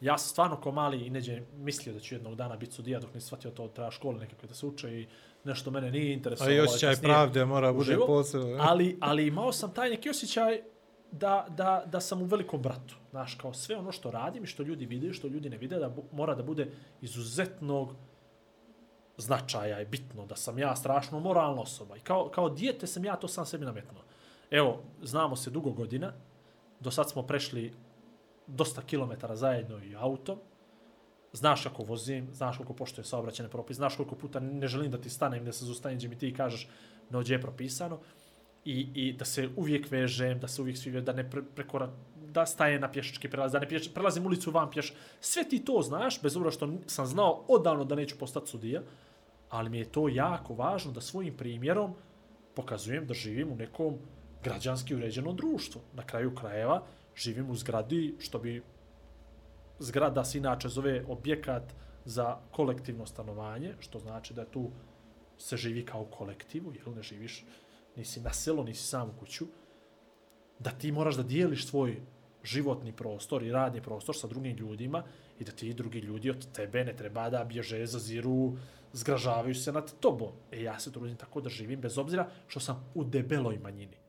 ja sam stvarno ko mali i neđe mislio da ću jednog dana biti sudija dok nisam shvatio to treba škole nekakve da se uče i nešto mene nije A interesovalo. i osjećaj kasnije pravde mora bude posebno. Ali, ali imao sam taj neki osjećaj da, da, da sam u velikom bratu. Znaš, kao sve ono što radim i što ljudi vide, što ljudi ne vide, da mora da bude izuzetnog značaja je bitno, da sam ja strašno moralna osoba. I kao, kao dijete sam ja to sam sebi nametnuo. Evo, znamo se dugo godina, do sad smo prešli dosta kilometara zajedno i autom, znaš kako vozim, znaš koliko poštoje saobraćene propise, znaš koliko puta ne želim da ti stanem, da se zustanem gdje mi ti kažeš no gdje je propisano. I, i da se uvijek vežem, da se uvijek svi da ne pre, prekora, da staje na pješački prelaz, da ne pješ, prelazim ulicu van pješ. Sve ti to znaš, bez obzira što sam znao odavno da neću postati sudija, ali mi je to jako važno da svojim primjerom pokazujem da živim u nekom građanski uređeno društvo. Na kraju krajeva živim u zgradi što bi zgrada se inače zove objekat za kolektivno stanovanje, što znači da tu se živi kao kolektivu, jel ne živiš, nisi na selo, nisi sam u kuću, da ti moraš da dijeliš svoj životni prostor i radni prostor sa drugim ljudima i da ti drugi ljudi od tebe ne treba da bježe, zaziru, zgražavaju se nad tobom. E ja se trudim tako da živim bez obzira što sam u debeloj manjini.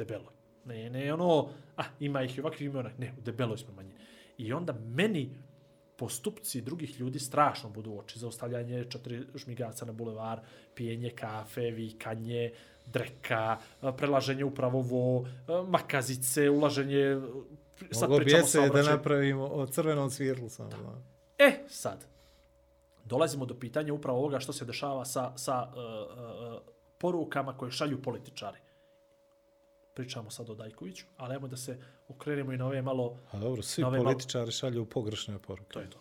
U debeloj. Ne, ne ono, ah, ima ih i ovakvih ima onak. Ne, u debeloj smo manjini. I onda meni postupci drugih ljudi strašno budu oči. Zaustavljanje četiri žmigaca na bulevar, pijenje kafe, vikanje, dreka, e, prelaženje upravo ovo, e, makazice, ulaženje... Sad Mogu bi pričamo se da napravimo o crvenom svjetlu samo. Da. E, sad, dolazimo do pitanja upravo ovoga što se dešava sa, sa uh, uh, porukama koje šalju političari. Pričamo sad o Dajkoviću, ali ajmo da se okrenemo i na ove malo, A dobro, svi političari šalju pogrešne poruke. to je to.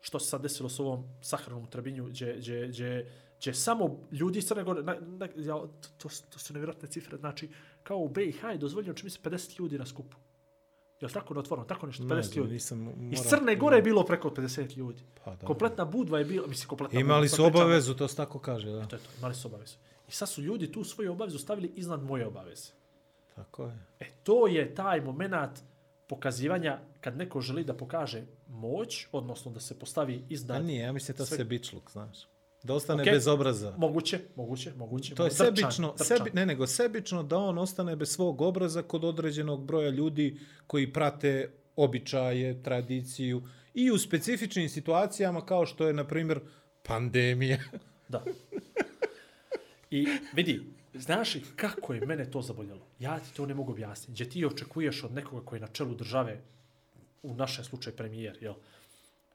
Što se sad desilo s ovom sahranom trebinju, gdje, gdje, gdje, gdje samo ljudi iz Crne Gore, na, na, ja, to, to, su nevjerojatne cifre, znači, kao u BiH je dozvoljeno čini se 50 ljudi na skupu. Je li tako na otvoreno? Tako nešto, 50 Ne ljudi. nisam moram- Iz Crne Gore je bilo preko 50 ljudi. Pa, dobro. Kompletna budva je bila, mislim, kompletna Imali budva, su obavezu, to se tako kaže, da. To je to, imali su obavezu. I sad su ljudi tu svoju obavezu stavili iznad moje obaveze. Tako je. E, to je taj moment pokazivanja kad neko želi da pokaže moć, odnosno da se postavi A iznad... nije, ja mislim to sve- se bičluk, znaš. Da ostane Okej. bez obraza. Moguće, moguće, moguće. To je Drčan, sebično, drčan. sebi, ne nego sebično da on ostane bez svog obraza kod određenog broja ljudi koji prate običaje, tradiciju i u specifičnim situacijama kao što je, na primjer, pandemija. Da. I vidi, znaš li kako je mene to zaboljelo? Ja ti to ne mogu objasniti. Gdje ti očekuješ od nekoga koji je na čelu države, u našem slučaju premijer, jel?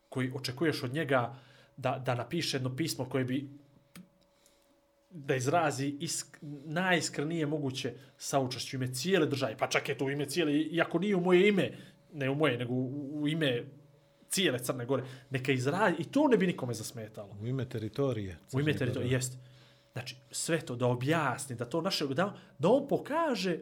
koji očekuješ od njega da, da napiše jedno pismo koje bi da izrazi isk, najiskrenije moguće saučešću ime cijele države, pa čak je to u ime cijele, iako nije u moje ime, ne u moje, nego u, u ime cijele Crne Gore, neka izrazi, i to ne bi nikome zasmetalo. U ime teritorije. U ime Crne teritorije, jest. Znači, sve to da objasni, da to naše, da, da on pokaže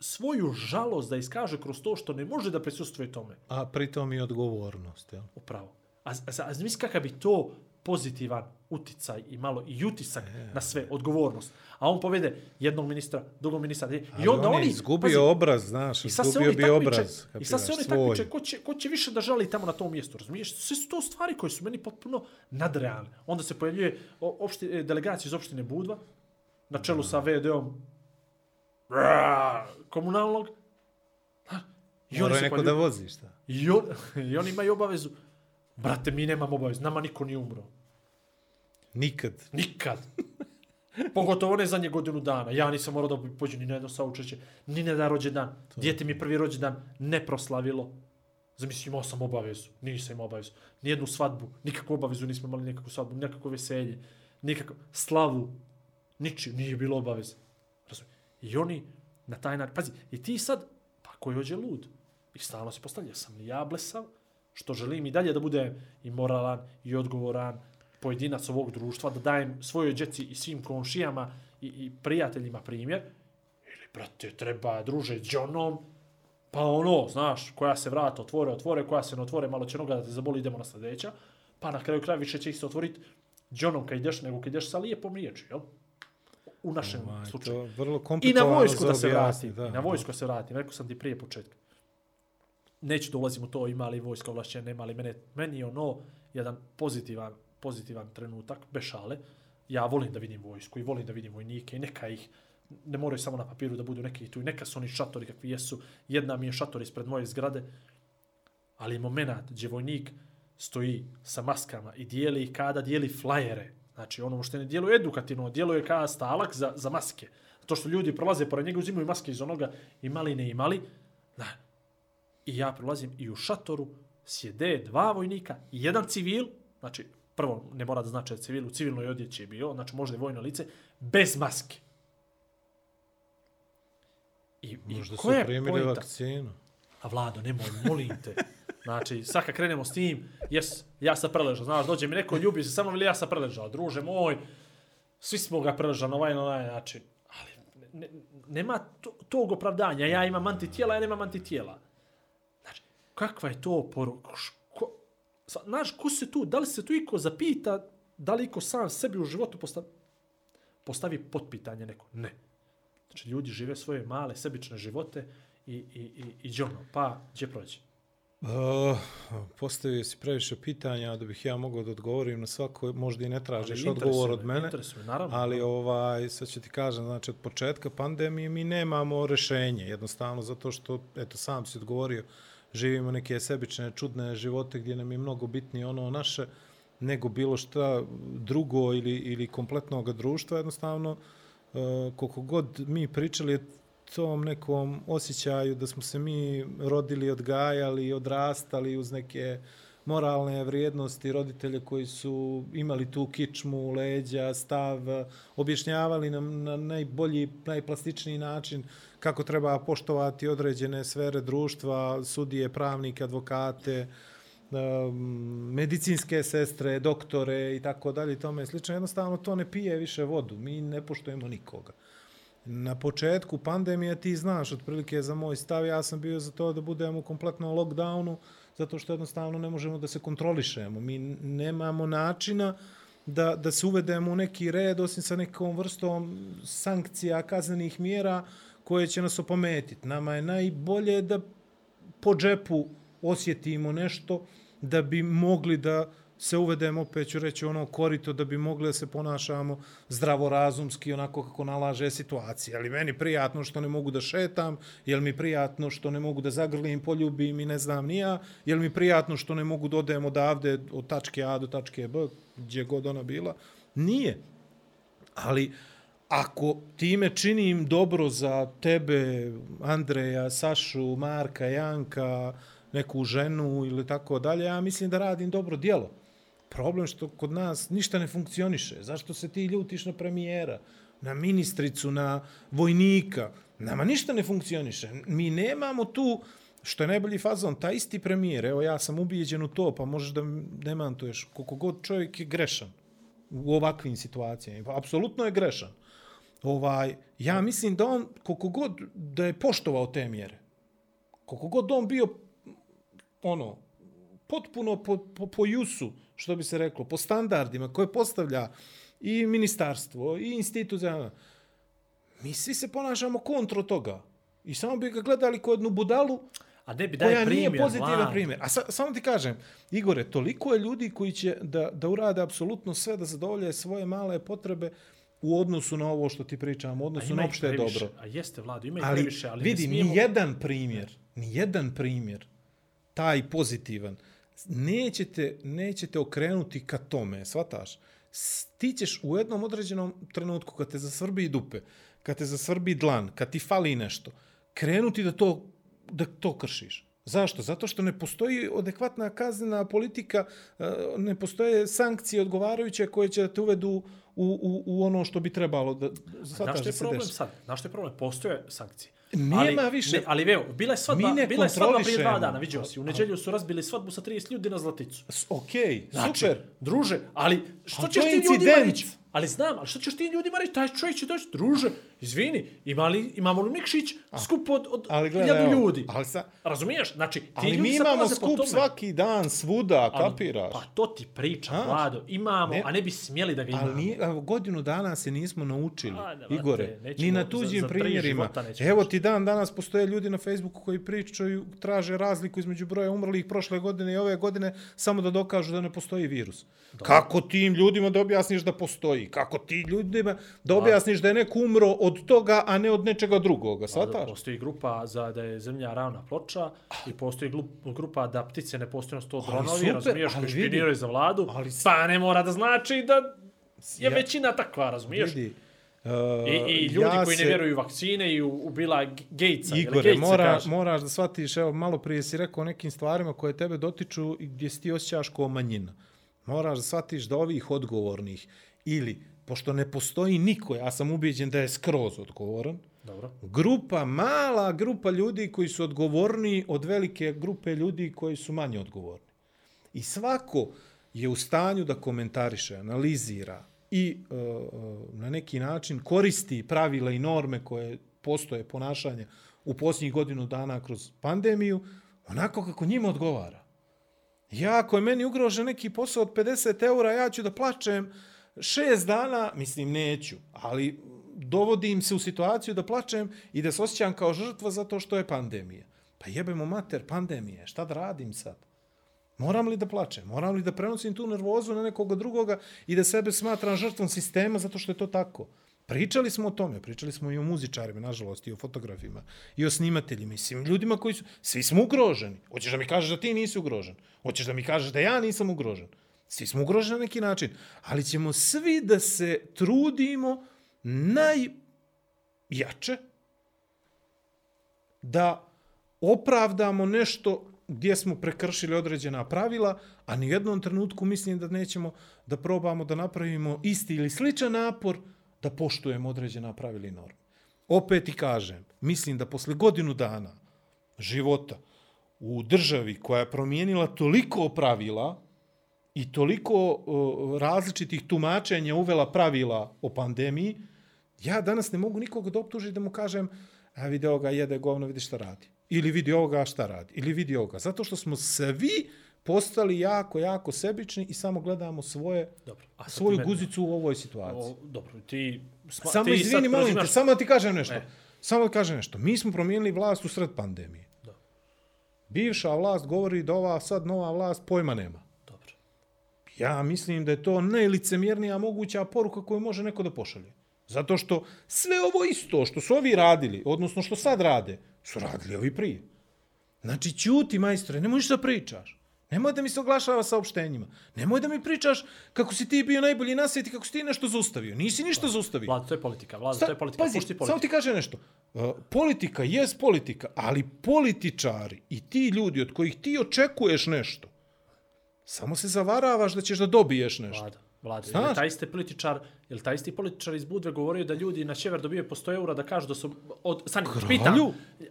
svoju žalost, da iskaže kroz to što ne može da prisustuje tome. A pritom i odgovornost. Jel? Upravo. A, a, a, a misli kakav bi to pozitivan uticaj i malo i utisak na sve, odgovornost. A on povede jednog ministra, drugog ministra. I Ali onda on je oni... izgubio pazi, obraz, znaš, izgubio bi obraz. i sad se oni takmiče ko će, ko će više da žali tamo na tom mjestu, razumiješ? Sve su to stvari koje su meni potpuno nadrealne. Onda se pojavljuje opšti, e, delegacija iz opštine Budva, na čelu sa VD-om komunalnog. I Mora neko da vozi, šta? I, on, <laughs> I oni imaju obavezu. Brate, mi nemamo obavezu, nama niko nije umro. Nikad. Nikad. <laughs> Pogotovo ne zadnje godinu dana. Ja nisam morao da pođem ni na jedno saučeće, ni na da rođendan. Dijete mi prvi rođendan ne proslavilo. Zamisli, imao sam obavezu. Nisam imao obavezu. Nijednu svadbu, nikakvu obavezu nismo imali, nikakvu svadbu, nikakvo veselje, nikakvu slavu. Ničiju, nije bilo obaveze. Razumiješ? I oni na taj način, pazi, i ti sad, pa koji hođe lud? I stalno se postavlja, sam li ja blesav, što želim i dalje da budem i moralan i odgovoran pojedinac ovog društva, da dajem svojoj djeci i svim komšijama i, i prijateljima primjer, ili, brate, treba druže džonom, pa ono, znaš, koja se vrata otvore, otvore, koja se ne otvore, malo će noga da te zaboli, idemo na sljedeća, pa na kraju kraja više će isto otvoriti džonom kad ideš, nego kad ideš sa lijepom riječi, jel? U našem Ovaj, slučaju. to vrlo I na vojsku da se vratim. I na vojsku da se vratim. Rekao sam ti prije početka. Neću da ulazim u to ima li vojska ovlašćenja, nema li mene. Meni je ono jedan pozitivan, pozitivan trenutak, bešale. Ja volim da vidim vojsku i volim da vidim vojnike i neka ih ne moraju samo na papiru da budu neki tu i neka su oni šatori kakvi jesu. Jedna mi je šator ispred moje zgrade, ali moment gdje vojnik stoji sa maskama i dijeli ih kada dijeli flajere. Znači ono što ne djeluje edukativno, djeluje kao stalak za, za maske. To što ljudi prolaze pored njega, uzimaju maske iz onoga imali ne imali. Da. I ja prolazim i u šatoru sjede dva vojnika i jedan civil, znači prvo ne mora da znači da je civil, u civilnoj odjeći je bio, znači možda je vojno lice, bez maske. I, Možda i su koja primili pointa? vakcinu. A Vlado, nemoj, molim te. Znači, sad kad krenemo s tim, jes, ja sam preležao, znaš, dođe mi neko, ljubi se, samo veli ja sam preležao, druže moj, svi smo ga preležali na ovaj na ovaj način. Ali ne, ne, nema to, tog opravdanja, ja imam antitijela, ja nemam antitijela. Znači, kakva je to poruka? Znaš, ko se tu, da li se tu iko zapita, da li iko sam sebi u životu postavi, postavi potpitanje neko? Ne. Znači, ljudi žive svoje male, sebične živote i, i, i, i džono, pa, gdje prođe? Uh, postavio si previše pitanja da bih ja mogao da odgovorim na svako, možda i ne tražiš odgovor od me, mene. interesuje, naravno. Ali ovaj, sad ću ti kažem, znači od početka pandemije mi nemamo rešenje, jednostavno zato što, eto sam si odgovorio, živimo neke sebične, čudne živote gdje nam je mnogo bitnije ono naše nego bilo šta drugo ili, ili kompletnog društva. Jednostavno, e, koliko god mi pričali tom nekom osjećaju da smo se mi rodili, odgajali, odrastali uz neke moralne vrijednosti, roditelje koji su imali tu kičmu, leđa, stav, objašnjavali nam na najbolji, najplastičniji način kako treba poštovati određene sfere društva, sudije, pravnike, advokate, medicinske sestre, doktore i tako dalje i tome slično. Jednostavno to ne pije više vodu. Mi ne poštujemo nikoga. Na početku pandemije ti znaš otprilike za moj stav, ja sam bio za to da budemo u kompletnom lockdownu, zato što jednostavno ne možemo da se kontrolišemo. Mi nemamo načina da, da se uvedemo u neki red, osim sa nekom vrstom sankcija, kaznenih mjera koje će nas opametiti. Nama je najbolje da po džepu osjetimo nešto da bi mogli da se uvedemo, opet ću reći, ono korito da bi mogli da se ponašamo zdravorazumski, onako kako nalaže situacija. Ali meni prijatno što ne mogu da šetam, je mi prijatno što ne mogu da zagrlim, poljubim i ne znam nija, je mi prijatno što ne mogu da odem odavde od tačke A do tačke B, gdje god ona bila. Nije. Ali ako time činim dobro za tebe, Andreja, Sašu, Marka, Janka, neku ženu ili tako dalje, ja mislim da radim dobro dijelo problem što kod nas ništa ne funkcioniše. Zašto se ti ljutiš na premijera, na ministricu, na vojnika? Nama ništa ne funkcioniše. Mi nemamo tu, što je najbolji fazon, ta isti premijer, evo ja sam ubijeđen u to, pa možeš da demantuješ, koliko god čovjek je grešan u ovakvim situacijama. Apsolutno je grešan. Ovaj, ja mislim da on, koliko god da je poštovao te mjere, koliko god on bio ono, potpuno po, po, po jusu, što bi se reklo, po standardima koje postavlja i ministarstvo i institut za... Mi svi se ponašamo kontro toga. I samo bi ga gledali kod jednu budalu A ne bi daj koja primjer, nije pozitivan Vlad. primjer. A sa, samo ti kažem, Igore, toliko je ljudi koji će da, da urade apsolutno sve da zadovolje svoje male potrebe u odnosu na ovo što ti pričam, u odnosu na opšte previše. dobro. A jeste, Vlado, ima Ali, previše, ali vidi, smijemo... ni jedan primjer, ni jedan primjer, taj pozitivan, nećete, nećete okrenuti ka tome, svataš? Ti ćeš u jednom određenom trenutku, kad te zasvrbi dupe, kad te zasvrbi dlan, kad ti fali nešto, krenuti da to, da to kršiš. Zašto? Zato što ne postoji adekvatna kaznena politika, e, ne postoje sankcije odgovarajuće koje će da te uvedu u, u, u ono što bi trebalo da, Znaš shvataš što je se problem sad? Znaš što je problem? Postoje sankcije. Nema ali, više. Ne, ali evo, bila je svadba, bila je svadba prije dva dana, vidio si. U neđelju su razbili svadbu sa 30 ljudi na Zlaticu. Okej, Znači, super. druže, ali što ćeš ti ljudima reći? Ali znam, ali što ćeš ti ljudima reći? Taj čovjek će doći, druže, izvini, ima li, imamo li Mikšić skup od, od Ali gledaj, evo, ljudi? ali sa- Razumiješ? Znači, ti Ali ljudi mi imamo skup svaki dan, svuda, Ali- kapiraš? Pa to ti pričam, Znaš, Vlado. Imamo, ne- a ne bi smjeli da ga imamo. Ali nije, evo, godinu dana se nismo naučili, A, da, Igore, nećemo, ni na tuđim za primjerima. Evo ti dan danas postoje ljudi na Facebooku koji pričaju, traže razliku između broja umrlih prošle godine i ove godine samo da dokažu da ne postoji virus. Kako tim ljudima da objasniš da postoji? Kako ti ljudima da objasniš da je neko umro od toga, a ne od nečega drugoga? Da, Svataš? postoji grupa za da je zemlja ravna ploča i postoji glup- grupa da ptice ne postoje na sto dronovi, razumiješ, koji špiniraju za vladu, Ali pa ne mora da znači da je Ja- većina takva, razumiješ? Vidi, uh, I, I ljudi ja koji se- ne vjeruju vakcine i u, u Bila Gatesa. Igore, Gatesa mora, kaže. moraš da shvatiš, evo, malo prije si rekao o nekim stvarima koje tebe dotiču i gdje si ti osjećaš kao manjina. Moraš da shvatiš da ovih odgovornih ili, pošto ne postoji niko, ja sam ubijeđen da je skroz odgovoran, Dobro. grupa, mala grupa ljudi koji su odgovorni od velike grupe ljudi koji su manje odgovorni. I svako je u stanju da komentariše, analizira i e, e, na neki način koristi pravila i norme koje postoje ponašanja u posljednjih godinu dana kroz pandemiju, onako kako njima odgovara. Ja, ako je meni ugrožen neki posao od 50 eura, ja ću da plačem šest dana, mislim neću, ali dovodim se u situaciju da plačem i da se osjećam kao žrtva zato što je pandemija. Pa jebemo mater, pandemije, šta da radim sad? Moram li da plačem? Moram li da prenosim tu nervozu na nekoga drugoga i da sebe smatram žrtvom sistema zato što je to tako? Pričali smo o tome, pričali smo i o muzičarima, nažalost, i o fotografima, i o snimateljima, i svim ljudima koji su... Svi smo ugroženi. Hoćeš da mi kažeš da ti nisi ugrožen? Hoćeš da mi kažeš da ja nisam ugrožen? Svi smo ugroženi na neki način. Ali ćemo svi da se trudimo najjače da opravdamo nešto gdje smo prekršili određena pravila, a ni u jednom trenutku mislim da nećemo da probamo da napravimo isti ili sličan napor da poštujemo određena pravila i norme. Opet i kažem, mislim da posle godinu dana života u državi koja je promijenila toliko pravila i toliko uh, različitih tumačenja uvela pravila o pandemiji, ja danas ne mogu nikoga da optužiti da mu kažem a vidi ovoga jede govno, vidi šta radi. Ili vidi ovoga šta radi. Ili vidi ovoga. Zato što smo svi postali jako, jako sebični i samo gledamo svoje, Dobro. A svoju ti meni- guzicu u ovoj situaciji. O, dobro, ti... sma- Samo ti izvini, te, preuzimaš- samo ti kažem nešto. Ne. Samo da kažem nešto. Mi smo promijenili vlast u sred pandemije. Da. Bivša vlast govori da ova sad nova vlast pojma nema. Ja mislim da je to najlicemjernija moguća poruka koju može neko da pošalje. Zato što sve ovo isto što su ovi radili, odnosno što sad rade, su radili ovi prije. Znači, ćuti, majstore, nemoj ništa pričaš. Nemoj da mi se oglašava saopštenjima. Nemoj da mi pričaš kako si ti bio najbolji na svijetu, kako si ti nešto zaustavio. Nisi ništa zaustavio. Vlada, to je politika. Vlada, Sta- to je politika. Pazi, Pušti samo politiku. ti kažem nešto. Uh, politika jest politika, ali političari i ti ljudi od kojih ti očekuješ nešto, samo se zavaravaš da ćeš da dobiješ nešto. Vlada, vlada. Znaš? Taj isti političar, je li taj isti političar iz Budve govorio da ljudi na sjever dobijaju po 100 eura da kažu da su od Sani pitam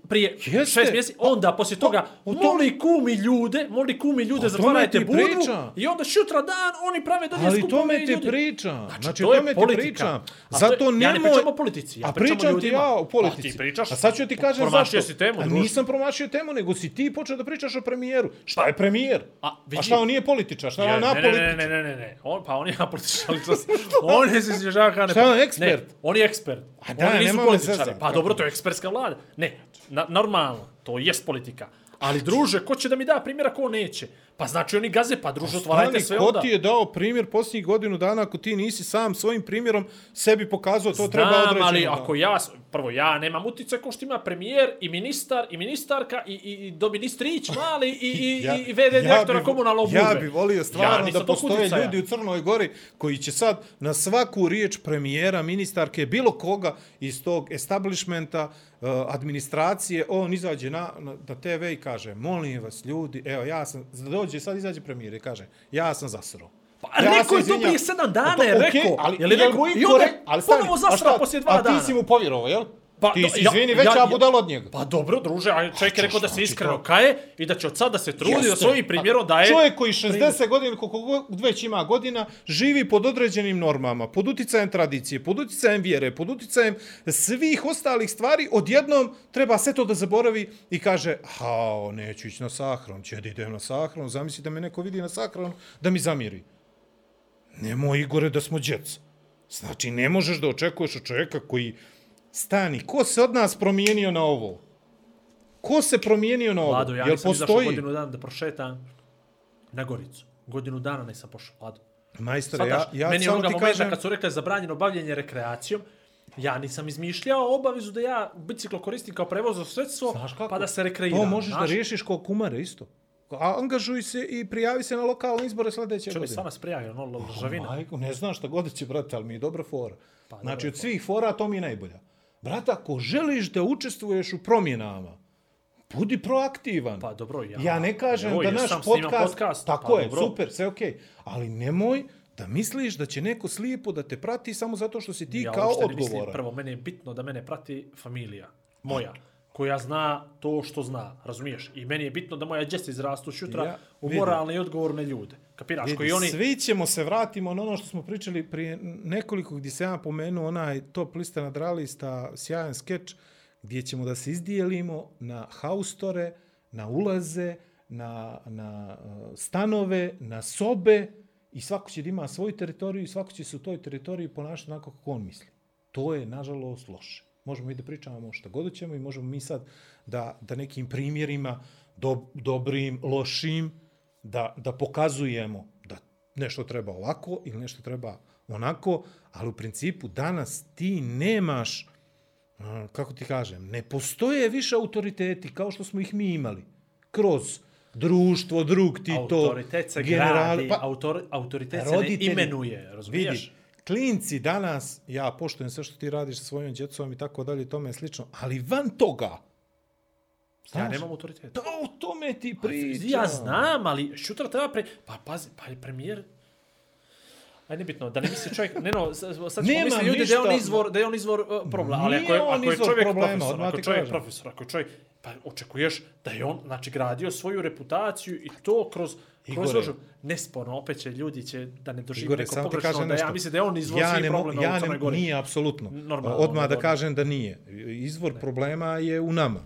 prije Jeste. šest mjeseci, onda poslije toga o tom- moli kumi ljude, moli kumi ljude zatvarajte Budvu pričam. i onda šutra dan oni prave dolje Ali skupove tome i ljudi- pričam. Znači, to je tome ti politika. pričam. A to je- Zato ja nemoj... ne pričam o politici, ja A pričam ti ja o Pa politici. ti pričaš- A sad ću ti kažem zašto. si temu, A nisam promašio temu, nego si ti počeo da pričaš o premijeru. Šta je premijer? A, A vidi. šta on nije političar? Šta je on ne, ne, ne, apolitičar? ne, ne, ne, ne. On, pa on je apolitičar, to <laughs> on je izražava kao ne... Šta je on, ekspert? Ne, on je ekspert. A da, Oni nisu političari. Pa dobro, to je ekspertska vlada. Ne, na, normalno, to jest politika. Ali druže, ko će da mi da primjera, ko neće? Pa znači oni gaze, pa druže, otvarajte Stani, sve ko onda. ti je dao primjer posljednjih godinu dana ako ti nisi sam svojim primjerom sebi pokazao to treba Znam, određeno. ali da- ako ja, prvo ja nemam utjecaj ko što ima premijer i ministar i ministarka i, i, i doministrić mali i, i, <laughs> Ja- i VD direktora bi- komunalnog budve. Ja bi volio stvarno nisam da postoje ljudi u Crnoj Gori koji će sad na svaku riječ premijera, ministarke, bilo koga iz tog establishmenta, uh, administracije, on izađe na, na, na TV i kaže, molim vas ljudi, evo ja sam, dođe, sad izađe premijer i kaže, ja sam zasrao. Pa rekao je to prije sedam dana, Pa je okej, rekao. ali, Je li rekao? I onda stani, ponovo a zasrao poslije dva a dana. ti si mu povjerovao, jel? Pa, ti si, izvini, ja- veća ja- budala od njega. Pa dobro, druže, a čovjek je rekao da se iskreno to- kaje i da će od sada se trudi da svojim primjerom daje... Čovjek koji 60 godina, koliko već ima godina, živi pod određenim normama, pod uticajem tradicije, pod uticajem vjere, pod uticajem svih ostalih stvari, odjednom treba sve to da zaboravi i kaže, hao, neću ići na sahron, će da idem na sahron, zamisli da me neko vidi na sahron, da mi zamiri. Nemoj, Igore, da smo djeca. Znači, ne možeš da očekuješ od čovjeka koji stani. Ko se od nas promijenio na ovo? Ko se promijenio na ovo? Vlado, ja Jel nisam izašao postoji? godinu dana da prošetam na Goricu. Godinu dana nisam pošao, Vlado. Majstore, ja, ja meni je samo ti kažem... kad su rekli zabranjeno bavljenje rekreacijom, ja nisam izmišljao obavezu da ja biciklo koristim kao prevozno sredstvo, pa da se rekreiram. To možeš znaš? da riješiš kao kumare isto. A angažuj se i prijavi se na lokalne izbore sljedeće Čovjek godine. stvarno sprijavio, ono, žavina. Majko, ne znaš šta god će, brate, ali mi je dobra fora. Pa, znači, dobra od svih fora to mi je najbolja. Brate, ako želiš da učestvuješ u promjenama, budi proaktivan. Pa dobro, ja... Ja ne kažem Evo, da naš podcast, podcast, tako pa je, dobro. super, sve okej. Ali nemoj da misliš da će neko slijepo da te prati samo zato što si ti ja kao mislim, odgovoran. prvo, mene je bitno da mene prati familija moja, koja zna to što zna, razumiješ? I meni je bitno da moja djeca izrastu šutra Ja, u moralne i odgovorne ljude. Kapiraš? Vidi, koji oni... Svi ćemo se vratimo na ono što smo pričali prije nekoliko gdje se ja pomenuo onaj top lista nadralista, sjajan skeč, gdje ćemo da se izdijelimo na haustore, na ulaze, na, na uh, stanove, na sobe i svako će da ima svoju teritoriju i svako će se u toj teritoriji ponašati onako kako on misli. To je, nažalost, loše. Možemo i da pričamo šta god ćemo i možemo mi sad da, da nekim primjerima, do, dobrim, lošim, da, da pokazujemo da nešto treba ovako ili nešto treba onako, ali u principu danas ti nemaš, kako ti kažem, ne postoje više autoriteti kao što smo ih mi imali. Kroz društvo, drug ti to, Autoritet se gradi, pa, autor, autoritet se ne roditelji- imenuje, razumiješ? Vidi, klinci danas, ja poštujem sve što ti radiš sa svojom djecom i tako dalje, tome je slično, ali van toga, Ja znaš, nemam autoritet. da o tome ti pričam. Ja znam, ali šutra treba pre... Pa pazi, pa je premijer... Aj, nebitno, da ne misli čovjek, ne no, sad ćemo misli ljudi da je on ništa. izvor, da je on izvor uh, problema, ali ako je, on ako je čovjek problema, profesor, ako je čovjek kažem. profesor, ako je čovjek, pa očekuješ da je on, znači, gradio svoju reputaciju i to kroz, kroz Igore. ložu. Nesporno, opet će ljudi će da ne doživi Igore, neko pogrešno, da nešto. ja mislim da je on izvor ja svih problema ja u Crnoj Gori. Nije, apsolutno. Normalno, Odmah da kažem da nije. Izvor problema je u nama.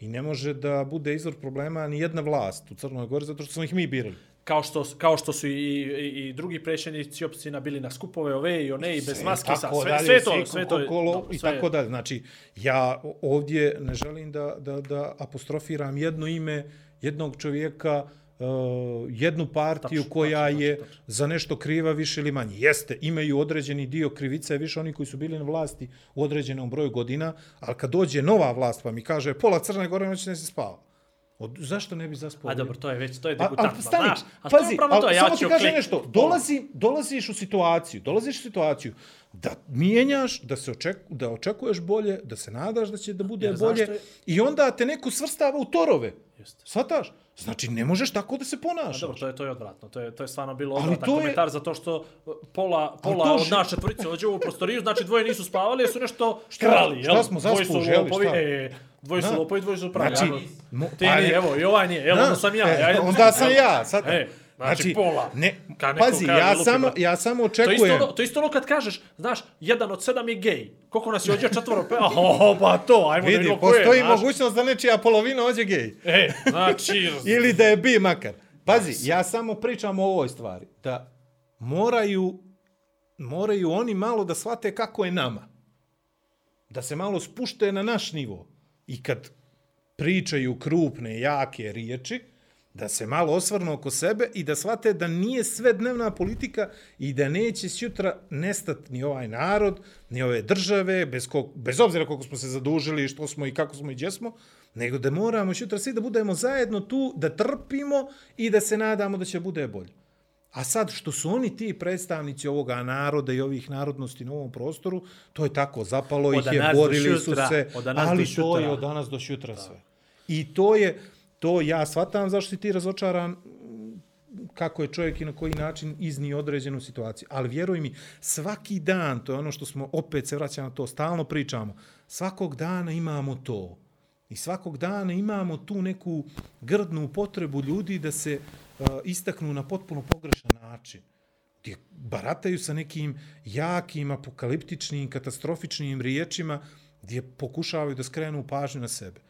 I ne može da bude izvor problema ni jedna vlast u Crnoj Gori, zato što smo ih mi birali. Kao što, kao što su i, i, i drugi predsjednici općina bili na skupove ove i one i bez maske, sa, sve, dalje, sve to, sve to kolo- dobro, i sve je- tako dalje. Znači, ja ovdje ne želim da, da, da apostrofiram jedno ime jednog čovjeka, jednu partiju Tačno, koja tačno, je tačno, za nešto kriva više ili manje. Jeste, imaju određeni dio krivice, više oni koji su bili na vlasti u određenom broju godina, ali kad dođe nova vlast pa mi kaže pola Crne Gore noći ne se spava. Od, zašto ne bi zaspao? A dobro, to je već, to je A, degutantno, ali stani, znaš. A to je pazi, upravo ali to, ja samo ti kažem klik- nešto, dolazi, dolaziš u situaciju, dolaziš u situaciju da mijenjaš, da se oček, da očekuješ bolje, da se nadaš da će da bude Jer bolje je- i onda te neko svrstava u torove. Jeste. Svataš? Znači, ne možeš tako da se A ponašaš. dobro, to je, to je odvratno. To je, to je stvarno bilo Ali odvratan to je- komentar, zato što uh, pola, pola to od nas četvorice ođe u prostoriju, znači dvoje nisu spavali, jer su nešto krali. šta jel? smo su zaslužili, lopovi, šta? E, dvoje su lopovi, dvoje su pravi. Znači, Ajmo. mo- Ti pa ni, ne- evo, i ovaj nije, evo, Da, onda sam ja. e, ja onda sam ja, sad. E, znači, pola. Ne, pazi, ja samo, ja samo To je, isto očekujem. ono, to je isto ono kad kažeš, znaš, jedan od sedam je gej. Koliko nas je ođe četvoro? <laughs> pe- Oh, pa to, ajmo da Vidi, vidimo ko je. postoji znaš. mogućnost da nečija polovina ođe gej. E, znači, <laughs> Ili da je bi makar. Pazi, ja samo pričam o ovoj stvari. Da moraju, moraju oni malo da shvate kako je nama. Da se malo spušte na naš nivo. I kad pričaju krupne, jake riječi, da se malo osvrnu oko sebe i da shvate da nije sve dnevna politika i da neće sjutra nestati ni ovaj narod, ni ove države, bez, kog, bez obzira koliko smo se zadužili, što smo i kako smo i gdje smo, nego da moramo sjutra svi da budemo zajedno tu, da trpimo i da se nadamo da će bude bolje. A sad što su oni ti predstavnici ovoga naroda i ovih narodnosti na ovom prostoru, to je tako, zapalo Od ih je, borili su šutra, se, danas do ali to je od danas do šutra sve. I to je, to ja shvatam zašto si ti razočaran kako je čovjek i na koji način iznio određenu situaciju. Ali vjeruj mi, svaki dan, to je ono što smo opet se vraćamo na to, stalno pričamo, svakog dana imamo to. I svakog dana imamo tu neku grdnu potrebu ljudi da se uh, istaknu na potpuno pogrešan način. Gdje barataju sa nekim jakim, apokaliptičnim, katastrofičnim riječima gdje pokušavaju da skrenu pažnju na sebe.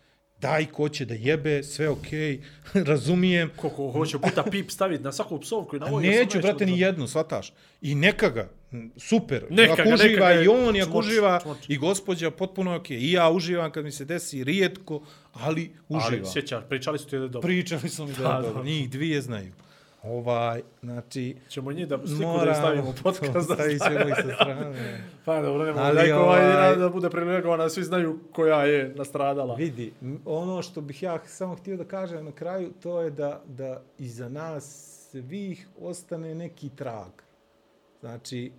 Daj ko će da jebe, sve okej, <laughs> razumijem, koliko hoće puta pip staviti na svaku psovku i na ovo. Neću, brate, ni jednu, shvataš. I neka ga, super, Neka ako ga, neka uživa ga, i on, i ako uživa čmoč. i gospođa, potpuno ok. I ja uživam kad mi se desi rijetko, ali uživam. Ali sjećaš, pričali su ti da je dobro. Pričali su mi da je dobro. Njih dvije znaju. Ovaj, znači, Ćemo njih da sliku da im stavimo podcast. da <laughs> stavit ćemo ih sa strane. Pa dobro, nema da, ovaj... ovaj- da bude privilegovana, svi znaju koja je nastradala. Vidi, ono što bih ja samo htio da kažem na kraju, to je da, da iza nas svih ostane neki trag. Znači,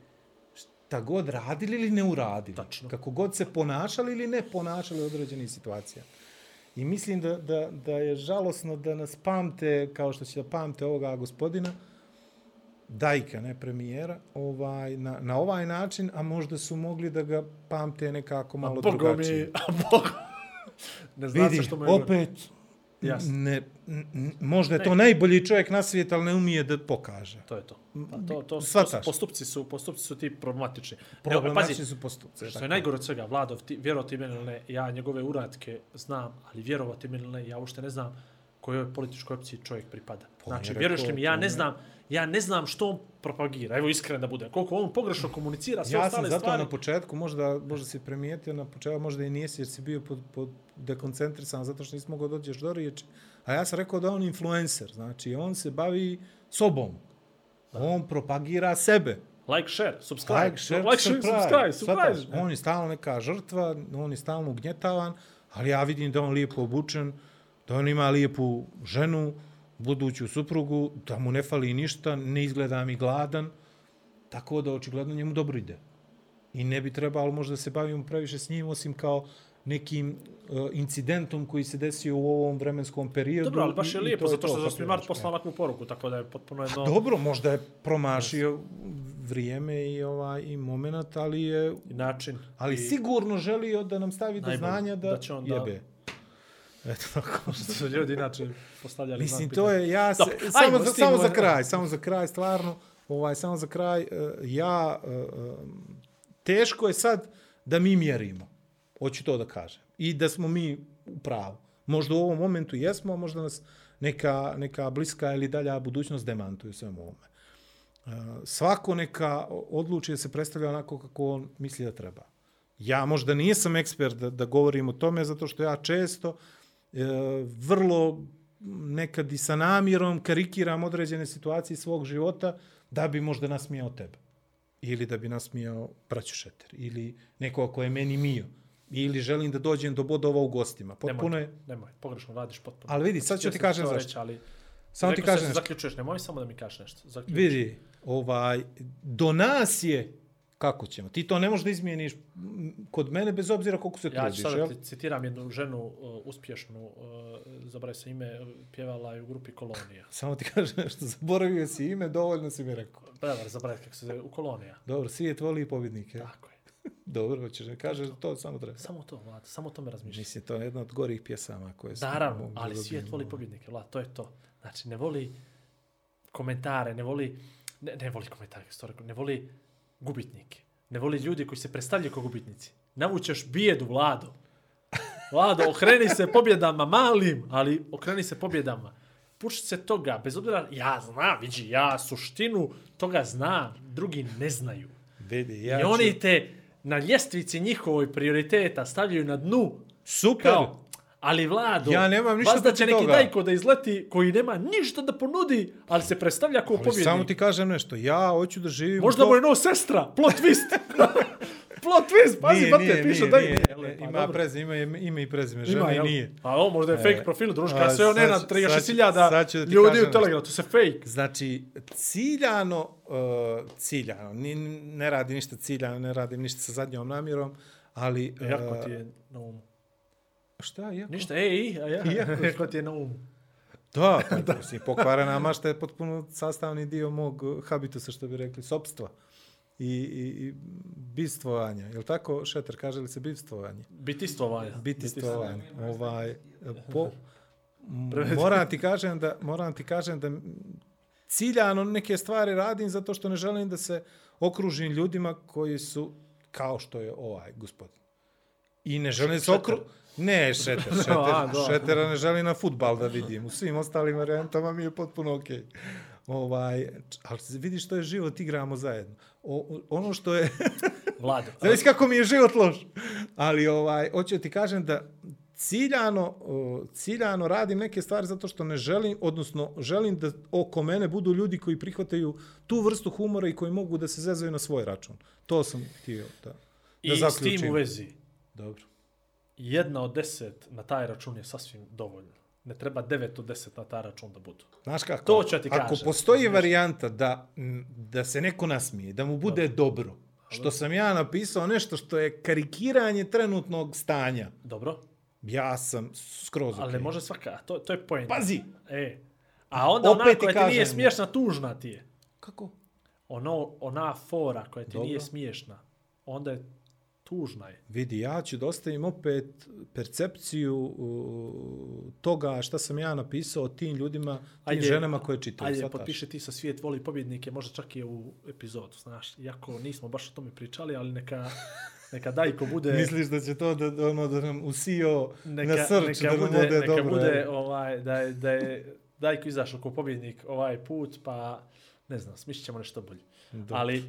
šta god radili ili ne uradili. Tačno. Kako god se ponašali ili ne ponašali u određenih situacija. I mislim da, da, da je žalosno da nas pamte, kao što će da pamte ovoga gospodina, Dajka, ne premijera, ovaj, na, na ovaj način, a možda su mogli da ga pamte nekako malo Bogo drugačije. mi, a Bogo... <laughs> Ne zna Vidi, se što mu je... opet, Jasno. ne, možda je to najbolji čovjek na svijetu, ali ne umije da pokaže. To je to. Pa to, to, to, postupci su, postupci su ti problematični. Evo, Problematični pazi, su postupci. Što je najgore od svega, Vladov, ti, vjerovati meni ili ne, ja njegove uradke znam, ali vjerovati meni ili ne, ja uopšte ne znam kojoj političkoj opciji čovjek pripada. je Znači, vjeruješ li mi, ja ne znam, ja ne znam što on propagira, evo iskren da bude, koliko on pogrešno komunicira sve Ja sam ostale zato stvari. na početku, možda, možda si primijetio na početku, možda i nisi jer si bio pod, pod dekoncentrisan zato što nisi mogao dođeš do riječi. A ja sam rekao da on influencer, znači on se bavi sobom. On propagira sebe. Like, share, subscribe. Like, share, like, share, subscribe, subscribe. Shvataš? On je stalno neka žrtva, on je stalno ugnjetavan, ali ja vidim da on lijepo obučen, da on ima lijepu ženu, buduću suprugu, da mu ne fali ništa, ne izgleda mi gladan, tako da očigledno njemu dobro ide. I ne bi trebalo možda da se bavimo previše s njim, osim kao nekim uh, incidentom koji se desio u ovom vremenskom periodu. Dobro, ali baš je lijepo, to zato što to, za kako 8. mart kažeš, poslao onakvu poruku, tako da je potpuno jedno... Dobro, možda je promašio vrijeme i ovaj i moment, ali je i način. ali i, sigurno želio da nam stavi do znanja da, da će on jebe. Eto tako. <laughs> što su ljudi inače postavljali Mislim to je ja se, Dobro, samo ajmo za, samo za kraj, samo za kraj stvarno, ovaj samo za kraj eh, ja eh, teško je sad da mi mjerimo. Hoću to da kažem. I da smo mi u pravu. Možda u ovom momentu jesmo, a možda nas neka, neka bliska ili dalja budućnost demantuje svemu ovome. Uh, svako neka odluči da se predstavlja onako kako on misli da treba. Ja možda nisam ekspert da, da govorim o tome, zato što ja često e, vrlo nekad i sa namjerom karikiram određene situacije svog života da bi možda nasmijao tebe. Ili da bi nasmijao braću Šeter. Ili nekoga ko je meni mio. Ili želim da dođem do bodova u gostima. Potpuno nemoj, je... nemoj, pogrešno radiš potpuno. Ali vidi, sad ću ti kažem to zašto. Reći, ali Samo ti kažem nešto. Zaključuješ, nemoj samo da mi kažeš nešto. Zaključ. Vidi, ovaj, do nas je kako ćemo. Ti to ne možeš da izmijeniš kod mene bez obzira koliko se Ja ću trudiš. sad jel? da ti citiram jednu ženu uh, uspješnu, uh, zaboravio se ime, uh, pjevala je u grupi Kolonija. <laughs> Samo ti kažem nešto, zaboravio si ime, dovoljno si mi rekao. Prevar, zaboravio kako se zove, u Kolonija. Dobro, svijet voli pobjednike. Tako. Dobro, hoćeš da kažeš da to samo treba. Samo to, Vlad, samo o tome razmišljaj. Mislim, to je jedna od gorih pjesama koje sam Naravno, ali svijet voli pobjednike, Vlad, to je to. Znači, ne voli komentare, ne voli, ne, ne voli komentare, to ne voli gubitnike. Ne voli ljudi koji se predstavljaju kao gubitnici. Navučeš bijedu, Vlado. Vlado, okreni se pobjedama malim, ali okreni se pobjedama. Pušti se toga, bez obzira, ja znam, vidi, ja suštinu toga znam, drugi ne znaju. Vidi, Ja I ću... oni te na ljestvici njihovoj prioriteta stavljaju na dnu Super! kao, ali Vlado, Ja nemam ništa vazda će protiv neki dajko da izleti koji nema ništa da ponudi, ali se predstavlja kao pobjednik. samo ti kažem nešto, ja hoću da živim... Možda to- mu je no sestra, plot twist. <laughs> plot twist, pazi, Nije, brate, nije, piše nije, da nije, je. Pa, ima dobro. prezime, ima ime i prezime, Ima, žena i nije. A ovo možda je fake E, profil, družka, a, sve one na ću- 36.000 sad ću da ti ljudi kažem u Telegramu, to se fake. Znači, ciljano, uh, ciljano, ni, ne radi ništa ciljano, ne radi ništa sa zadnjom namjerom, ali... Uh, Jako ti je na umu. Šta, jako? Ništa, ej, a ja, <laughs> Iako- <laughs> jako ti je na umu. Da, <laughs> pa, mislim, pokvarena mašta je potpuno sastavni dio mog habitusa, što bi rekli, sobstva i, i, i bistvovanja. Je li tako, Šeter, kaže li se bistvovanje? Bitistvovanja. Bitistvovanje. Ovaj, po, moram ti kažem da moram ti kažem da ciljano neke stvari radim zato što ne želim da se okružim ljudima koji su kao što je ovaj gospodin. I ne želim se okru... Ne, šeter, <laughs> šeter, A, da. šetera ne želim na futbal da vidim. U svim ostalim varijantama mi je potpuno okej. Ovaj, ali vidiš što je život, igramo zajedno. O, ono što je... <laughs> Vlado. <laughs> Znaš kako mi je život loš. Ali ovaj, hoću ti kažem da ciljano, ciljano radim neke stvari zato što ne želim, odnosno želim da oko mene budu ljudi koji prihvataju tu vrstu humora i koji mogu da se zezaju na svoj račun. To sam htio da, da I s zaključim. tim u vezi, Dobro. jedna od deset na taj račun je sasvim dovoljno. Ne treba devet od deset na taj račun da budu. Znaš kako? To ću ja ti Ako kažem. postoji varijanta da, da se neko nasmije, da mu bude dobro, što sam ja napisao nešto što je karikiranje trenutnog stanja, Dobro? ja sam skroz Ali okej. ne može svaka, to, to je point. Pazi! E. A onda Opet ona koja ti nije smiješna, tužna ti je. Kako? Ono, ona fora koja ti Dobro. nije smiješna, onda je tužna je. Vidi, ja ću da ostavim opet percepciju uh, toga šta sam ja napisao tim ljudima, tim Ajde, ženama koje čitaju. Ajde, shvataš? potpiše ti sa svijet voli pobjednike, možda čak i u epizodu, znaš. Iako nismo baš o tome pričali, ali neka, neka Dajko bude... Misliš da će to da, ono, da nam usio neka, na srč, neka da nam bude, ode neka dobro? bude jel? ovaj, da je, da je Dajko izašao kao pobjednik ovaj put, pa ne znam, smišlit ćemo nešto bolje. Dobro. Ali,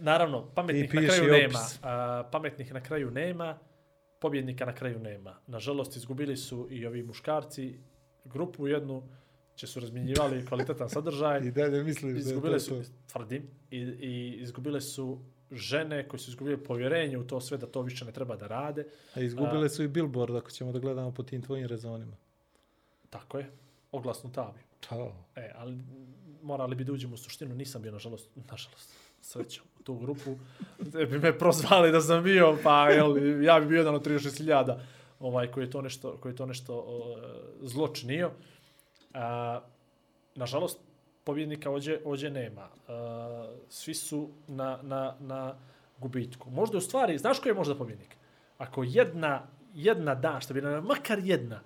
naravno, pametnih na kraju nema. A, pametnih na kraju nema, pobjednika na kraju nema. Nažalost, izgubili su i ovi muškarci grupu jednu će su razmjenjivali <laughs> kvalitetan sadržaj. I dalje misliš da to izgubile su, to. tvrdim, i, i izgubile su žene koje su izgubile povjerenje u to sve da to više ne treba da rade. A izgubile su i billboard ako ćemo da gledamo po tim tvojim rezonima. Tako je, oglasnu tabiju. Čao. E, ali morali bi da uđemo u suštinu, nisam bio, nažalost, nažalost, srećom, tu grupu. Da bi me prozvali da sam bio, pa jel, ja bi bio jedan od 36.000 ovaj, koji je to nešto, koji je to nešto uh, zločinio. A, nažalost, pobjednika ođe, ođe nema. Uh, svi su na, na, na gubitku. Možda u stvari, znaš ko je možda pobjednik? Ako jedna, jedna da, što bi na, makar jedna,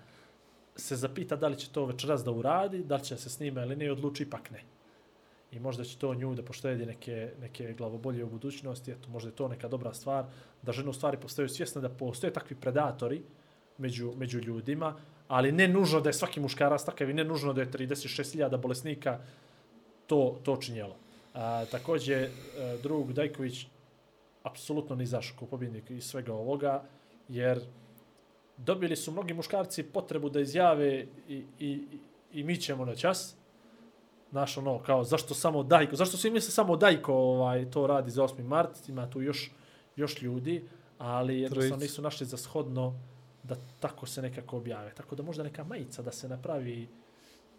se zapita da li će to večeras da uradi, da li će se snima ili ne, odluči ipak ne. I možda će to nju da poštedi neke, neke glavobolje u budućnosti, eto, možda je to neka dobra stvar, da žene u stvari postaju svjesne da postoje takvi predatori među, među ljudima, ali ne nužno da je svaki muškarac takav i ne nužno da je 36.000 bolesnika to, to činjelo. A, takođe, e, drug Dajković apsolutno ni zašao kao pobjednik iz svega ovoga, jer dobili su mnogi muškarci potrebu da izjave i, i, i mi ćemo na čas. Znaš, ono, kao, zašto samo Dajko, zašto svi misle samo Dajko ovaj, to radi za 8. mart, ima tu još, još ljudi, ali jednostavno nisu našli za shodno da tako se nekako objave. Tako da možda neka majica da se napravi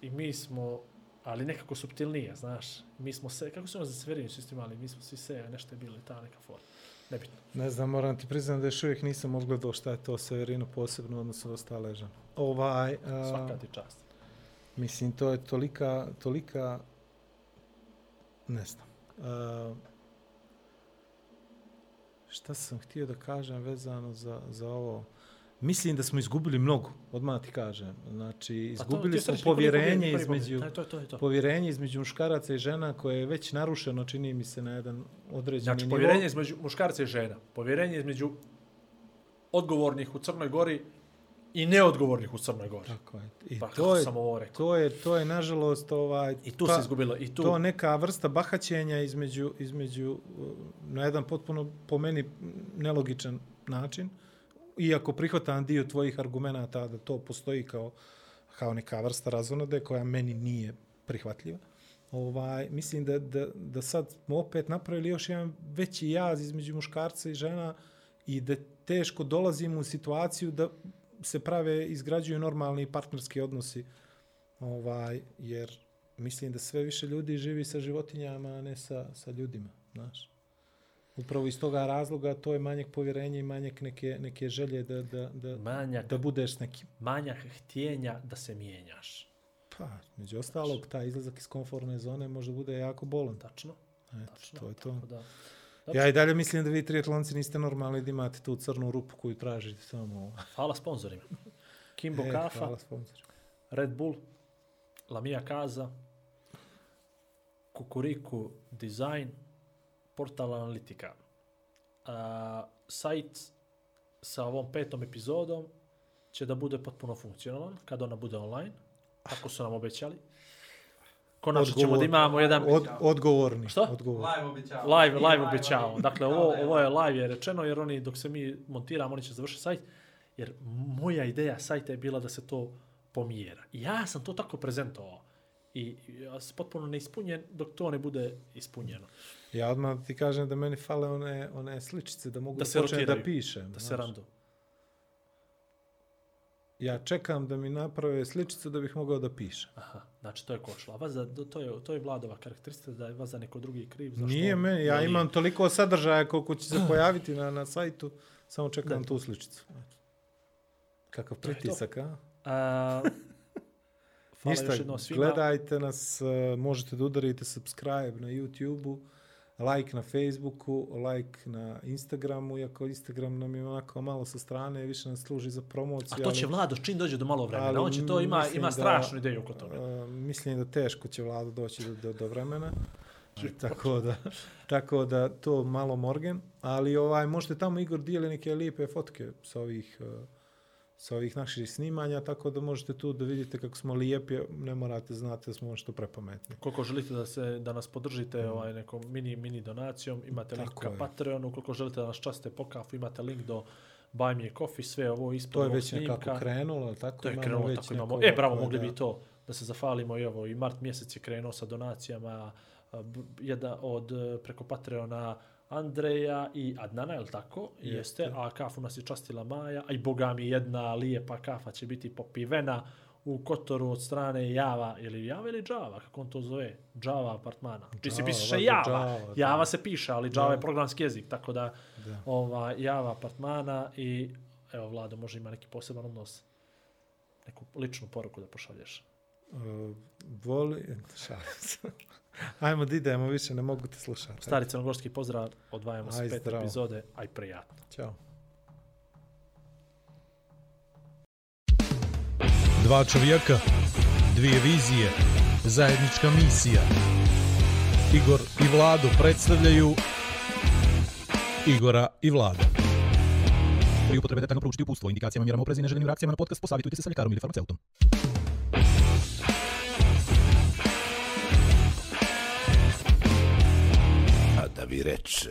i mi smo, ali nekako subtilnije, znaš. Mi smo se, kako su ono za Severinu su isto imali, mi smo svi se, nešto je bilo i ta neka forma. Nebitno. Ne znam, moram ti priznam da još uvijek nisam odgledao šta je to Severino posebno odnosno ostale žene. Ovaj, a, Svaka ti čast. Mislim, to je tolika, tolika, ne znam. A, šta sam htio da kažem vezano za, za ovo? Mislim da smo izgubili mnogo, odmah ti kažem. Znači, Pa to- izgubili ti smo povjerenje između. To, to, to, povjerenje između muškaraca i žena koje je već narušeno, čini mi se, na jedan određeni Znači, nivo. povjerenje između muškarca i žena. Povjerenje između odgovornih u Crnoj Gori i neodgovornih u Crnoj Gori. Tako je. I Pa to je, sam ovo rekao? to je, to je nažalost, ovaj, I tu pa- se izgubilo. I tu, to neka vrsta bahaćenja između, između uh, na jedan potpuno po meni nelogičan način, iako prihvatam dio tvojih argumenata da to postoji kao, kao neka vrsta razonode koja meni nije prihvatljiva. Ovaj, mislim da, da, da sad smo opet napravili još jedan veći jaz između muškarca i žena i da teško dolazimo u situaciju da se prave, izgrađuju normalni partnerski odnosi ovaj, jer mislim da sve više ljudi živi sa životinjama, a ne sa, sa ljudima, znaš. Upravo iz toga razloga to je manjak povjerenja i manjak neke, neke želje da, da, da, manjak, da budeš s nekim. manjak htjenja da se mijenjaš. Pa, među ostalog, taj izlazak iz komfortne zone može bude jako bolan. Tačno. Eto, tačno to je to. tako Da. Ja i dalje mislim da vi triatlonci niste normalni da imate tu crnu rupu koju tražite samo. Hvala sponzorima. Kimbo <laughs> E, Kafa, Hvala. Red Bull, Lamia Kaza, Kukuriku Design, Portal Analitika. A, sajt sa ovom petom epizodom će da bude potpuno funkcionalan kad ona bude online. Tako su nam obećali. Konačno ćemo Odgovor- da imamo jedan Od, odgovorni. Šta? Odgovorni. Live obećavamo. live, I live obećavamo. Dakle, ovo, ovo je live je rečeno, jer oni, dok se mi montiramo, oni će završiti sajt. Jer moja ideja sajta je bila da se to pomijera. I ja sam to tako prezentovao. I ja sam potpuno neispunjen dok to ne bude ispunjeno. Ja odmah ti kažem da meni fale one, one sličice da mogu Da da, se da pišem. Da se znaš. Ja čekam da mi naprave sličicu da bih mogao da pišem. Aha, znači to je kočilo. A vaza, to je, to je vladova karakteristika da je vaza neko drugi kriv. Zašto Nije meni, ja voli- imam toliko sadržaja koliko će se pojaviti na, na sajtu, samo čekam tu sličicu. Kakav pritisak, a? A, <laughs> hvala Ništa, još jednom svima. gledajte nas, e, možete da udarite subscribe na YouTube-u, like na Facebooku, like na Instagramu, iako Instagram nam je onako malo sa strane, više nas služi za promociju. A to će ali- Vlado čim dođe do malo vremena. ali On će to, ima, ima da- strašnu ideju oko toga. Uh, mislim da teško će vlada doći do, do, do vremena. tako da, tako da to malo morgen, ali ovaj možete tamo Igor dijeli neke lijepe fotke sa ovih uh, sa ovih naših snimanja, tako da možete tu da vidite kako smo lijepi, ne morate znati da smo nešto prepametni. Koliko želite da se da nas podržite ovaj nekom mini mini donacijom, imate link Mm. Tako ka je. Patreonu, koliko želite da nas časte po kafu, imate link do Buy Me a Coffee, sve ovo ispod To je već nekako snimka. krenulo, ali tako? To je krenulo već tako imamo. E, bravo, da- mogli bi to da se zafalimo i ovo. I mart mjesec je krenuo sa donacijama jedna od e, preko Patreona Andreja i Adnana, je li tako? Jeste. Jeste. A kafu nas je častila Maja. A i boga mi jedna lijepa kafa će biti popivena u Kotoru od strane Java, ili Java ili Java, kako on to zove? Java apartmana. Či se Java, piše Java. Java, da. Java se piše, ali Java Da. je programski jezik, tako da Da. ova, Java apartmana i evo Vlado može ima neki poseban odnos neku ličnu poruku da pošalješ. Uh, voli... <laughs> Šalim se. Ajmo da idemo, više ne mogu te slušati. Stari crnogorski pozdrav, odvajamo se pet zdravo. epizode, aj prijatno. Ćao. Dva čovjeka, dvije vizije, zajednička misija. Igor i Vlado predstavljaju Igora i Vlada. Pri upotrebe detaljno proučiti upustvo, indikacijama, mjerama oprezi i neželjenim reakcijama na podcast posavitujte se sa ljekarom ili farmaceutom. Vi reče...